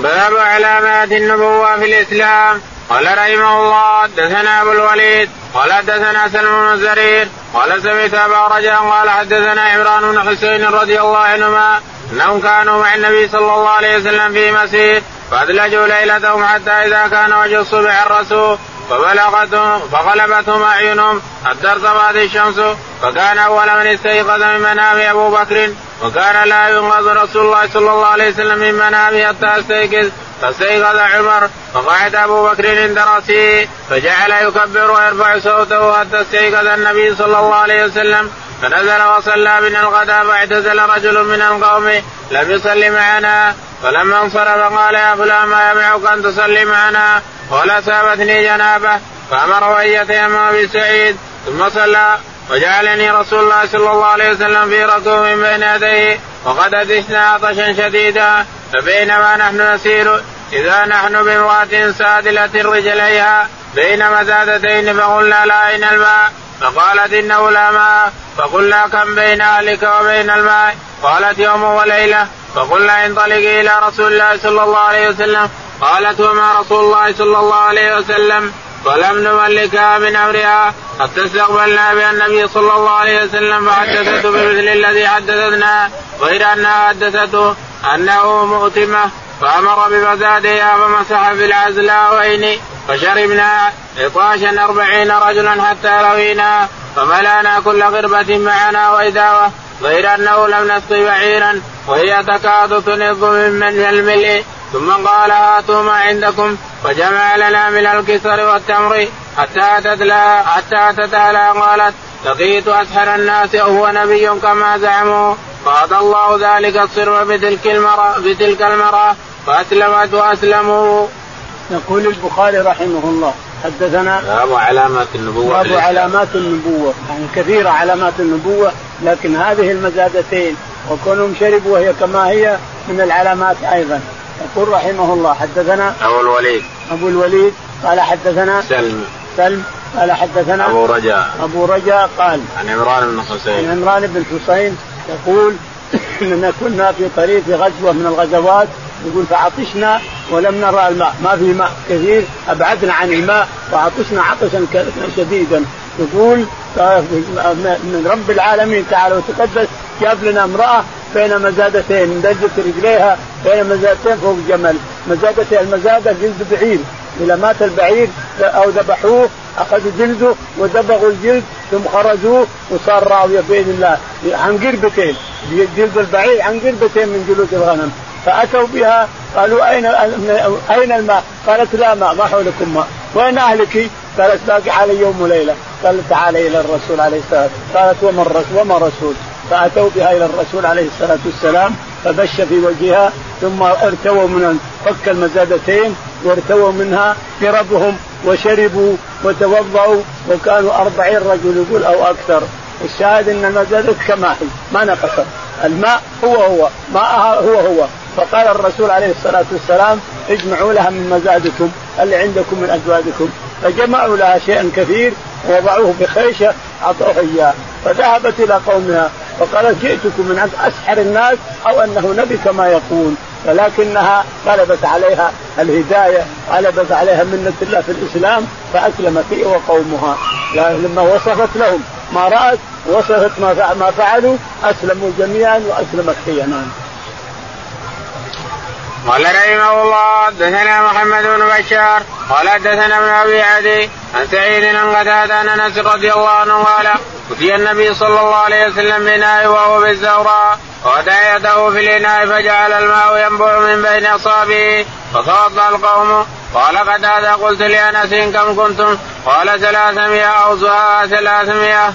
باب علامات النبوة في الإسلام. قال رحمه الله حدثنا أبو الوليد قال حدثنا سلم بن زرير قال سمعت أبا رجاء قال حدثنا عمران بن حسين رضي الله عنهما أنهم كانوا مع النبي صلى الله عليه وسلم في مسير فأدلجوا ليلتهم حتى إذا كان وجه الصبح الرسول فبلغتهم فغلبتهم أعينهم حتى ارتفعت الشمس فكان أول من استيقظ من منام أبو بكر وكان لا ينقذ رسول الله صلى الله عليه وسلم من منامه حتى استيقظ. فاستيقظ عمر فقعد أبو بكر عند رأسه فجعل يكبر ويرفع صوته حتى استيقظ النبي صلى الله عليه وسلم. فنزل وصلى بنا الغداء فاعتزل رجل من القوم لم يصل معنا. فلما انصرف قال يا فلان ما يمنعك أن تصلي معنا؟ قال أصابتني جنابة. فأمره أن يتيمم بسعيد ثم صلى. وجعلني رسول الله صلى الله عليه وسلم في ركوب بين يديه وقد ادشنا عطشا شديدا فبينما نحن نسير إذا نحن بامرأة سادله رجليها بين مزادتين فقلنا لا أين الماء؟ فقالت إنه لا ماء فقلنا كم بين أهلك وبين الماء؟ قالت يوم وليلة فقلنا انطلقي إلى رسول الله صلى الله عليه وسلم قالت وما رسول الله صلى الله عليه وسلم؟ ولم نملكها من أمرها. حتى استقبلنا بها النبي صلى الله عليه وسلم فحدثته بمثل الذي حدثتنا غير أنها حدثته أنه مؤتمة فأمر بمزادها فمسح في العزلاوين فشربنا عطاشا أربعين رجلا حتى روينا فملأنا كل غربة معنا وإداوة غير أنه لم نسقي بعيرا وهي تكاد تنض من الملء. ثم قال هاتوا ما عندكم. فجمع لنا من الكسر والتمر حتى أتت لها حتى أتت قالت لقيت أسحر الناس وهو نبي كما زعموا. قال الله ذلك الصرف بتلك المرأة بتلك المرأة فأسلمت وأسلموا. يقول البخاري رحمه الله حدثنا باب علامات النبوة باب علامات النبوة. يعني كثيرة علامات النبوة لكن هذه المزادتين وكونهم شربوا وهي كما هي من العلامات أيضا. يقول رحمه الله حدثنا أبو الوليد. أبو الوليد قال حدثنا سلم. سلم قال حدثنا أبو رجاء. أبو رجاء قال عن عمران بن حسين. عن عمران بن حسين يقول (clears throat) إننا كنا في طريق غزوة من الغزوات يقول فعطشنا ولم نرى الماء. ما في ماء كثير أبعدنا عن الماء وعطشنا عطشا شديدا. يقول من رب العالمين تعالى وتقدس جاب لنا امرأة بين مزادتين مدجت رجليها بين مزادتين فوق الجمل مزادتين المزادة جلد بعير. إذا مات البعير أو ذبحوه أخذوا جلده ودبغوا الجلد ثم خرجوه وصار راويه بإذن الله. عن قربتين. جلد البعير عن قربتين من جلود الغنم. فأتوا بها قالوا أين أين الماء؟ قالت لا ماء ما حولكم ماء، وين أهلك؟ قالت باقي علي يوم وليلة، قال تعالى إلى الرسول عليه الصلاة والسلام، قالت وما الرسول وما رسول؟ فأتوا بها إلى الرسول عليه الصلاة والسلام فبش في وجهها ثم ارتووا من فك المزادتين وارتووا منها قربهم وشربوا وتوضأوا وكانوا أربعين رجل يقول أو أكثر الشاهد أن المزادة كما هي ما نقصت الماء هو هو ماءها هو هو فقال الرسول عليه الصلاة والسلام اجمعوا لها من مزادكم اللي عندكم من أزواجكم. فجمعوا لها شيئا كثير ووضعوه بخيشة أعطوه إياه. فذهبت إلى قومها فقالت جئتكم من عند أسحر الناس أو أنه نبي كما يقول. ولكنها غلبت عليها الهداية غلبت عليها منة الله في الإسلام فاسلمت هي وقومها. لما وصفت لهم ما رأت وصفت ما فعلوا أسلموا جميعا وأسلمت هي نعم. قال رحمه الله حدثنا محمد بن بشار قال حدثنا ابن أبي عدي عن سعيد عن قتادة عن أنس رضي الله عنه قال اتي النبي صلى الله عليه وسلم بناء وهو بالزوراء وودع يده في الإناء فجعل الماء ينبع من بين أصابعه فتوضا القوم. قال قتادة قلت لأنس كم كنتم؟ قال ثلاثمائة أو زهاء ثلاثمائة.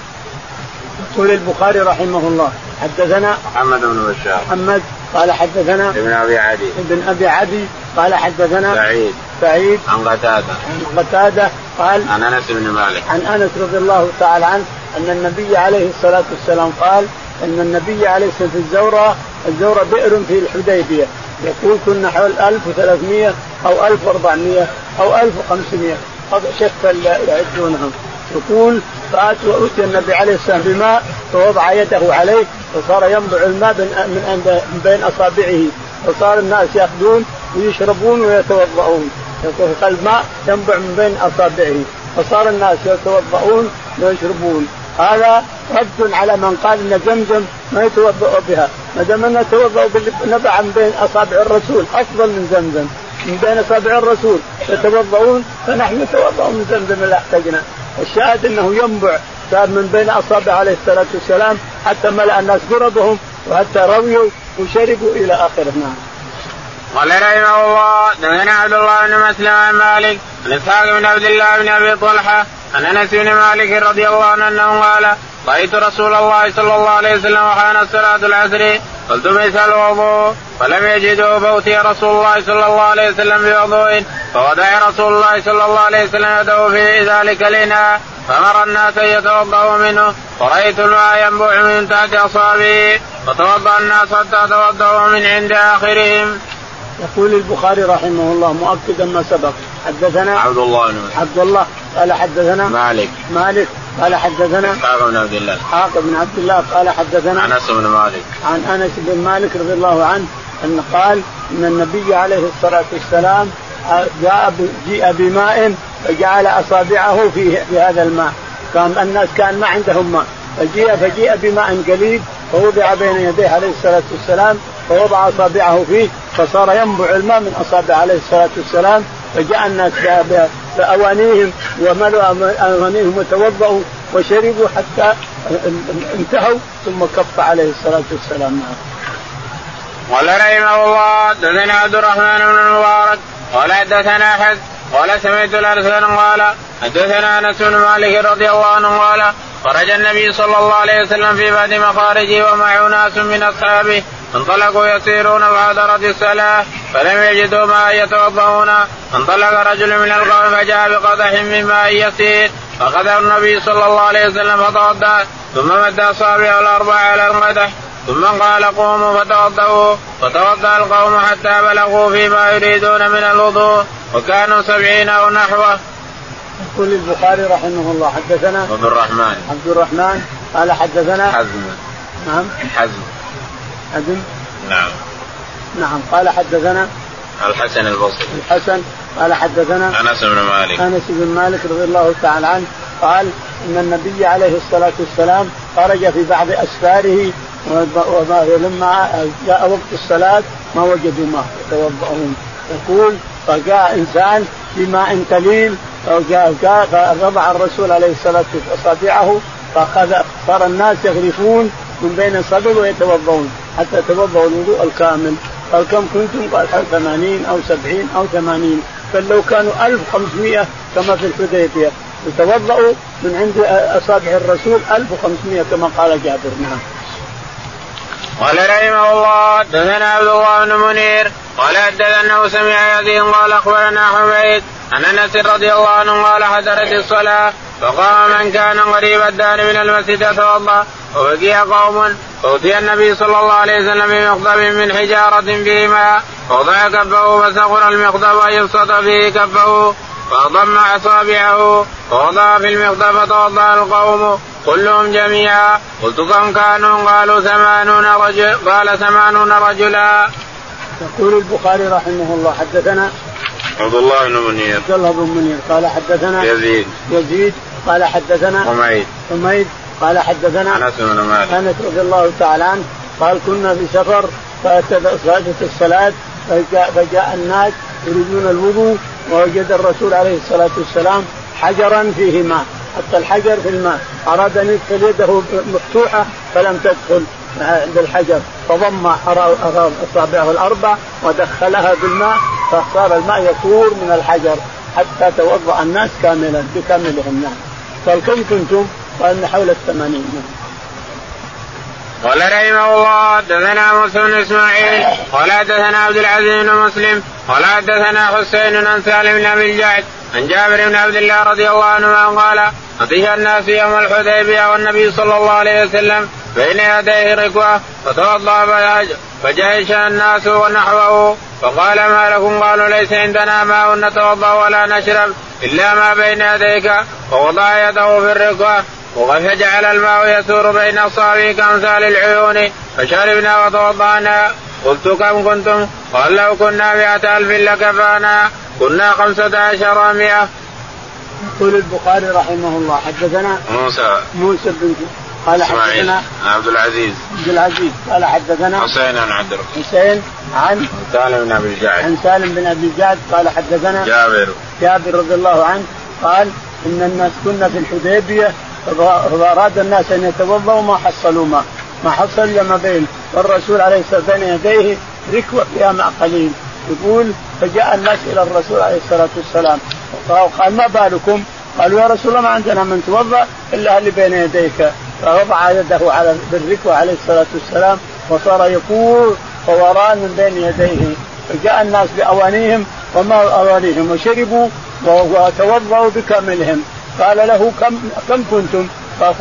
يقول البخاري رحمه الله حدثنا محمد بن بشار. محمد قال حدثنا ابن أبي عدي. ابن أبي عدي قال حدثنا سعيد. سعيد. عن قتادة. عن قتادة قال عن أنس بن مالك. عن أنس رضي الله تعالى عنه أن النبي عليه الصلاة والسلام قال إن النبي عليه الصلاة والسلام في الزوراء الزوراء بئر في الحديبية. يقول كنا حول 1300 أو 1400 أو 1500 شتى يعدونهم. يقول فاتوا وأتي النبي عليه السلام بماء فوضع يده عليه فصار ينبع الماء من بين أصابعه فصار الناس يأخذون ويشربون ويتوضؤون. الماء ينبع من بين أصابعه فصار الناس يتوضؤون ويشربون. هذا رد على من قال إن زمزم ما يتوضأ بها. ما دام أنه يتوضأ نبع من بين أصابع الرسول أفضل من زمزم من بين أصابع الرسول يتوضؤون فنحن نتوضأ من زمزم لا احتجنا. الشاهد انه ينبع صار من بين اصابع عليه الصلاة والسلام حتى ملأ الناس قربهم وحتى رويوا وشربوا إلى آخره نعم. قال رحمه الله دثنا عبد الله بن مسلم عن مالك عن إسحاق بن عبد الله بن أبي طلحة عن أنس بن مالك رضي الله عنه قال رأيت رسول الله صلى الله عليه وسلم وحان صلاه العصر فالتمس الوضوء فلم يجدوا فأتي رسول الله صلى الله عليه وسلم بوضوء فودع رسول الله صلى الله عليه وسلم يده في ذلك الإناء فأمر الناس أن يتوضأوا منه ورأيت الماء ينبوع من تحت أصابعه فتوضأ الناس حتى توضأوا من عند آخرهم. يقول البخاري رحمه الله مؤكدا ما سبق. حدثنا عبد الله بن عبد الله قال حدثنا مالك. مالك. قال حدثنا إسحاق بن عبد الله. إسحاق بن عبد الله قال حدثنا أنس بن مالك. عن أنس بن مالك رضي الله عنه أن قال إن النبي عليه الصلاة والسلام جاء جيء بماء فجعل أصابعه في في هذا الماء. كان الناس كان ما عندهم ماء. فجيء فجيء بماء قليل فوضع بين يديه عليه الصلاة والسلام فوضع أصابعه فيه فصار ينبع الماء من اصابع عليه الصلاة والسلام فجاء الناس بأوانيهم وملوا أوانيهم وتوضأوا وشربوا حتى انتهوا ثم كف عليه الصلاة والسلام. قال رحمه الله حدثنا عبد الرحمن بن المبارك قال حدثنا احد قال سمعت الارسل قال حدثنا أنس بن مالك رضي الله عنه قال خرج النبي صلى الله عليه وسلم في بعد مخارجه ومعه ناس من أصحابه انطلقوا يسيرون فحضرت الصلاة فلم يجدوا ماء يتوضؤون. انطلق رجل من القوم فجاء بقدح من ماء يسير فقدر النبي صلى الله عليه وسلم فتوضأ ثم مد أصابعه الأربع على القدح ثم قال قوموا فتوضأوا فتوضأ القوم حتى بلغوا فيما يريدون من الوضوء وكانوا سبعين أو نحوه. يقول البخاري رحمه الله حدثنا عبد الرحمن. عبد الرحمن قال حدثنا حزم. نعم. حزم. حزم نعم. نعم. قال حدثنا؟ الحسن البصري. الحسن. قال حدثنا؟ أنس بن مالك. أنس بن مالك رضي الله تعالى عنه قال إن النبي عليه الصلاة والسلام خرج في بعض أسفاره ولما جاء وقت الصلاة ما وجدوا ماء يتوضؤون. يقول فجاء إنسان بماء قليل فرضع الرسول عليه الصلاة والسلام أصابعه فاخذ صار الناس يغرفون من بين الصدر ويتوضؤون. حتى توضؤوا الوضوء الكامل قال كم كنتم؟ قال 80 أو 70 أو 80 قال لو كانوا 1500 كما في الحديبية يتوضأوا من عند اصابع الرسول 1500 كما قال جابر نعم. قال رحمه الله حدثنا عبد الله بن منير قال انه سمع يزيد قال أخبرنا حميد عن أنس رضي الله عنه قال حضرت الصلاة فقام من كان قريب الدار من المسجد توضا وبقي قوم فأتي النبي صلى الله عليه وسلم بمخضب من حجارة فيه ماء فوضع كفه فسخر المخضب ويبسط فيه كفه فضم أصابعه فوضع في المخضب فتوضأ القوم كلهم جميعا. قلت كم كانوا؟ قالوا ثمانون رجل قال ثمانون رجلا. يقول البخاري رحمه الله حدثنا عبد الله بن منير. عبد الله بن منير قال حدثنا يزيد. يزيد قال حدثنا حميد. حميد قال حدثنا انس بن مالك. أنس رضي الله تعالى عنه قال كنا في سفر فاتت الصلاة فجاء, فجاء الناس يريدون الوضوء ووجد الرسول عليه الصلاة والسلام حجرا فيه ماء حتى الحجر في الماء. أراد أن يدخل يده مفتوحة فلم تدخل عند الحجر فضم أصابعه الأربع ودخلها بالماء فصار الماء يفور من الحجر حتى توضأ الناس كاملا بكاملهم. نعم. قال كم كنتم؟ قال حول الثمانين. قال رحمه الله حدثنا موسى بن إسماعيل قال حدثنا عبد العزيز بن مسلم قال حدثنا حسين عن سالم بن أبي الجعد عن جابر بن عبد الله رضي الله عنهما قال أتي الناس يوم الحديبية والنبي صلى الله عليه وسلم بين يديه ركوة فتوضأ فجيش الناس ونحوه فقال ما لكم؟ قالوا ليس عندنا ماء نتوضأ ولا نشرب إلا ما بين يديك فوضع يده في الركوة فجعل الماء يسور بين اصابعه كامثال العيون. فشربنا وتوضأنا. قلت كم كنتم؟ قال لو كنا مئة ألف لكفانا. كنا خمسة عشر مئة. يقول البخاري رحمه الله حدثنا موسى. موسى بن قال حدثنا عبد العزيز. عبد العزيز. قال حدثنا حسين عن عبد الرحمن. حسين عن سالم بن أبي الجعد عن سالم بن أبي الجعد قال حدثنا جابر. جابر رضي الله عنه قال إن الناس كنا في الحديبية فاراد الناس أن يتوضأوا ما حصلوا ماء ما حصل الا ما بين والرسول عليه والسلام بين يديه ركوه فيها ماء قليل. يقول فجاء الناس إلى الرسول عليه الصلاة والسلام. وقال ما بالكم؟ قالوا يا رسول الله ما عندنا من توضأ إلا اللي بين يديك. فوضع يده على بالركوه عليه الصلاة والسلام وصار يقول فوران من بين يديه. فجاء الناس بأوانيهم وما أوانيهم وشربوا وتوضأوا بكاملهم. قال له كم كم كنتم؟ قال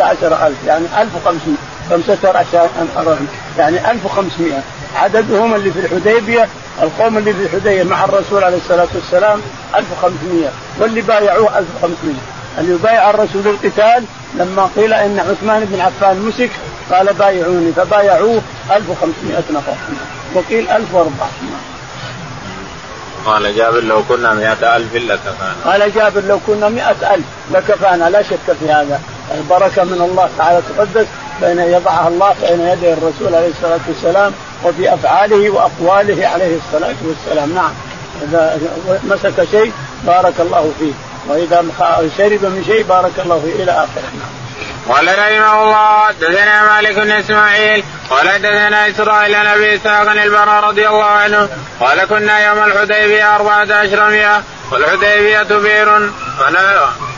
عشر ألف يعني ألف وخمسمائة. خمسة عشر يعني ألف وخمسمائة. عددهم اللي في الحديبية القوم اللي في الحديبية مع الرسول عليه الصلاة والسلام 1500 واللي بايعوه 1500 اللي بايع الرسول القتال لما قيل إن عثمان بن عفان مسك قال بايعوني فبايعوه 1500 نفر. وقيل 1400 قال جابر لو كنا مئة ألف لكفانا. قال جابر لو كنا مئة ألف لكفانا. لا شك في هذا. البركة من الله تعالى تقدس بين يضعها الله بين يدي الرسول عليه الصلاة والسلام وفي أفعاله وأقواله عليه الصلاة والسلام. نعم. إذا مسك شيء بارك الله فيه. وإذا شرب من شيء بارك الله فيه إلى آخره. نعم. قال رحمه الله حدثنا مالك بن إسماعيل قال حدثنا إسرائيل عن أبي إسحاق البراء رضي الله عنه قال كنا يوم الحديبية أربعة عشر مئة والحديبية بئر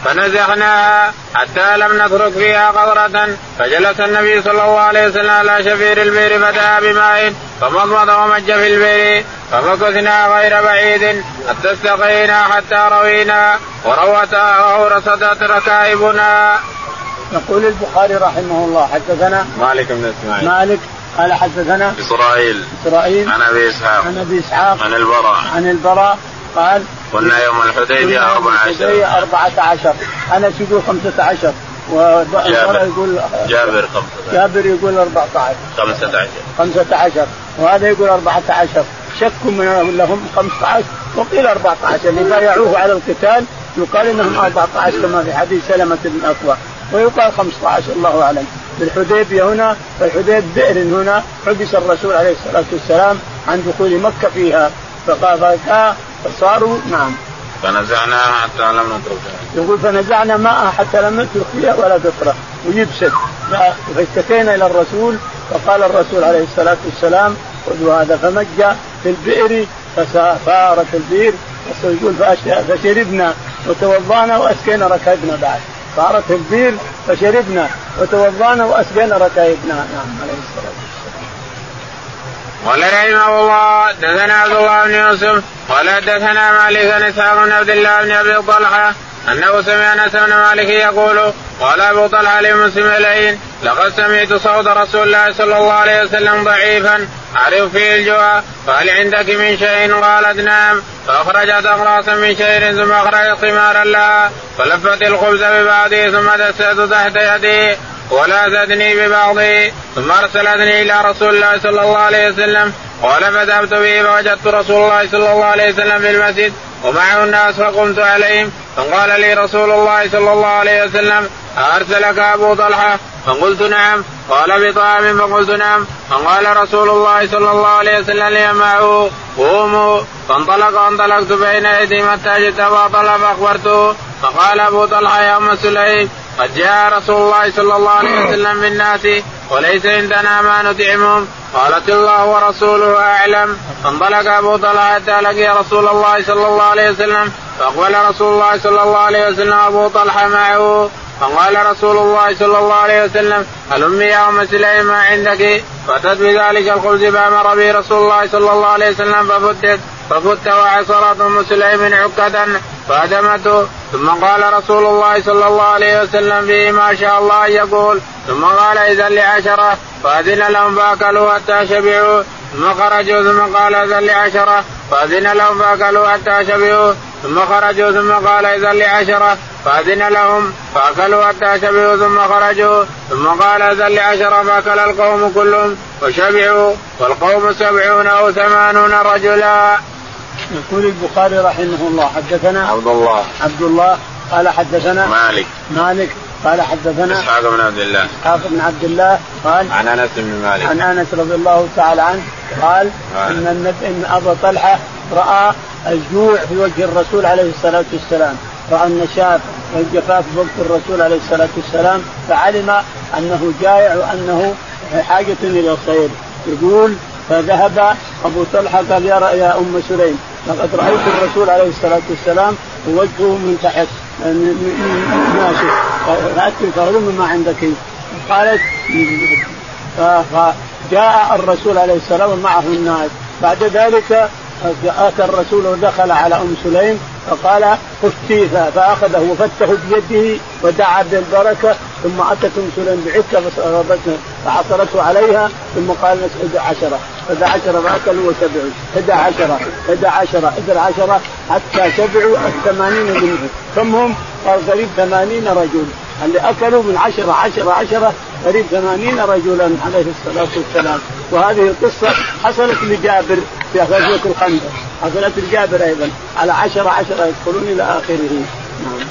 فنزحناها حتى لم نترك فيها قطرة فجلس النبي صلى الله عليه وسلم على شفير البئر فدعا بماء فمضمض ومج في البئر فمكثنا غير بعيد حتى استقينا حتى روينا وروت ركائبنا. يقول البخاري رحمه الله حدثنا مالك بن إسماعيل. مالك قال حدثنا إسرائيل. إسرائيل. عن أبي إسحاق. عن أبي إسحاق. عن البراء. عن البراء قال كنا يوم الحديبية 14 14 أنس يقول 15 جابر. يقول جابر 15 جابر يقول 14 15 15 وهذا يقول 14 شك من لهم 15 وقيل 14 اللي بايعوه على القتال. يقال إنهم 14 كما في حديث سلمة بن اكوى ويقال 15 الله أعلم. في الحديبية هنا الحديب بئر هنا حبس الرسول عليه الصلاة والسلام عن دخول مكة فيها. فقال فصاروا نعم. فنزعناها حتى لم نتركها. يقول فنزعنا ماء حتى لم نترك فيها ولا قطره ويبسد فاشتكينا إلى الرسول فقال الرسول عليه الصلاة والسلام خذوا هذا فمج في البئر فصارت البئر. يقول فشربنا وتوضأنا واسقينا ركائبنا بعد. صارت البئر فشربنا وتوضانا وأسقينا ركائبنا. نعم عليه الصلاة والسلام. قال رحمه الله دثنا عبد الله بن يوسف قال حدثنا مالك بن إسحاق بن عبد الله بن أبي طلحة أنه سمع أنس بن مالك يقول قال أبو طلحة لمسلم العين لقد سمعت صوت رسول الله صلى الله عليه وسلم ضعيفا أعرف فيه الجوع فهل عندك من شيء؟ قالت نعم. فأخرجت اقراصا من شيء ثم اخرجت ثمارا لها فلفت الخبز ببعضه ثم دست تحت يديه ولا زدني ببعضه ثم أرسلتني إلى رسول الله صلى الله عليه وسلم قال فذهبت به فوجدت رسول الله صلى الله عليه وسلم في المسجد ومعه الناس فقمت عليهم. فقال لي رسول الله صلى الله عليه وسلم أرسلك أبو طلحة؟ فقلت نعم. قال بطعام فقلت نعم. فقال رسول الله صلى الله عليه وسلم لي معه قوموا. فانطلق وانطلقت بين أيديهم حتى جئت أبا طلحة فأخبرته. فقال أبو طلحة يا أم سليم قد جاء رسول الله صلى الله عليه وسلم بالناس وليس عندنا ما نطعمهم. قالت الله ورسوله أعلم. فانطلق أبو طلحة لقي رسول الله صلى الله عليه وسلم. فأقبل رسول الله صلى الله عليه وسلم أبو طلحة معه. فقال رسول الله صلى الله عليه وسلم هلم يا ام سليم ما عندك؟ فأتت بذلك الخبز فأمر به رسول الله صلى الله عليه وسلم ففتت ففت وعصرت أم سليم عكة فأدمته. ثم قال رسول الله صلى الله عليه وسلم فيه ما شاء الله يقول. ثم قال إذا لعشرة فأذن لهم فأكلوا حتى شبعوا. ثم خرجوا ثم قال إذا لعشرة فأذن لهم فأكلوا حتى شبعوا. ثم خرجوا ثم قال إذا لعشرة فأذن لهم فأكلوا حتى شبعوا. ثم خرجوا ثم قال إذا لعشرة فأكل القوم كلهم وشبعوا والقوم سبعون أو ثمانون رجلا. يقول البخاري رحمه الله حدثنا عبد الله. عبد الله. قال حدثنا مالك. مالك. قال حدثنا إسحاق بن عبد الله. إسحاق بن عبد الله قال عن أنس بن مالك. عن أنس رضي الله تعالى عنه قال إن النبي إن ابا طلحة رأى الجوع في وجه الرسول عليه الصلاة والسلام رأى النشاط والجفاف في وجه الرسول عليه الصلاة والسلام فعلم أنه جائع وأنه حاجة إلى الخير. يقول فذهب أبو طلحة قال يا يا أم سليم. لقد رأيت الرسول عليه الصلاة والسلام ووجهه من تحت ناشف فأتي فهلم ما عندك؟ قالت فجاء الرسول عليه السلام ومعه الناس. بعد ذلك اتى الرسول ودخل على أم سليم فقال فتي فأخذه وفته بيده ودعا بالبركة ثم أتت أم سليم بعكه فعصرته عليها ثم قال ادع عشرة. ادع عشرة فاكلوا وشبعوا ادع عشرة. ادع عشرة. ادع عشرة حتى شبعوا الثمانين منهم. كم هم؟ قال قريب ثمانين رجل. اللي أكلوا من عشرة عشرة عشرة قريب ثمانين رجلا عليه الصلاة والسلام. وهذه القصة حصلت لجابر في غزوة الخندق. حصلت لجابر أيضا. على عشرة عشرة يدخلون إلى آخره. نعم.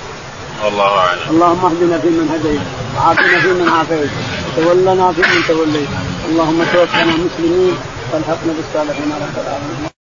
والله أعلم. اللهم اهدنا فيمن هديت وعافنا فيمن عافيت. وتولنا فيمن توليت. اللهم توفنا مسلمين والحقنا بالصالحين رب العالمين.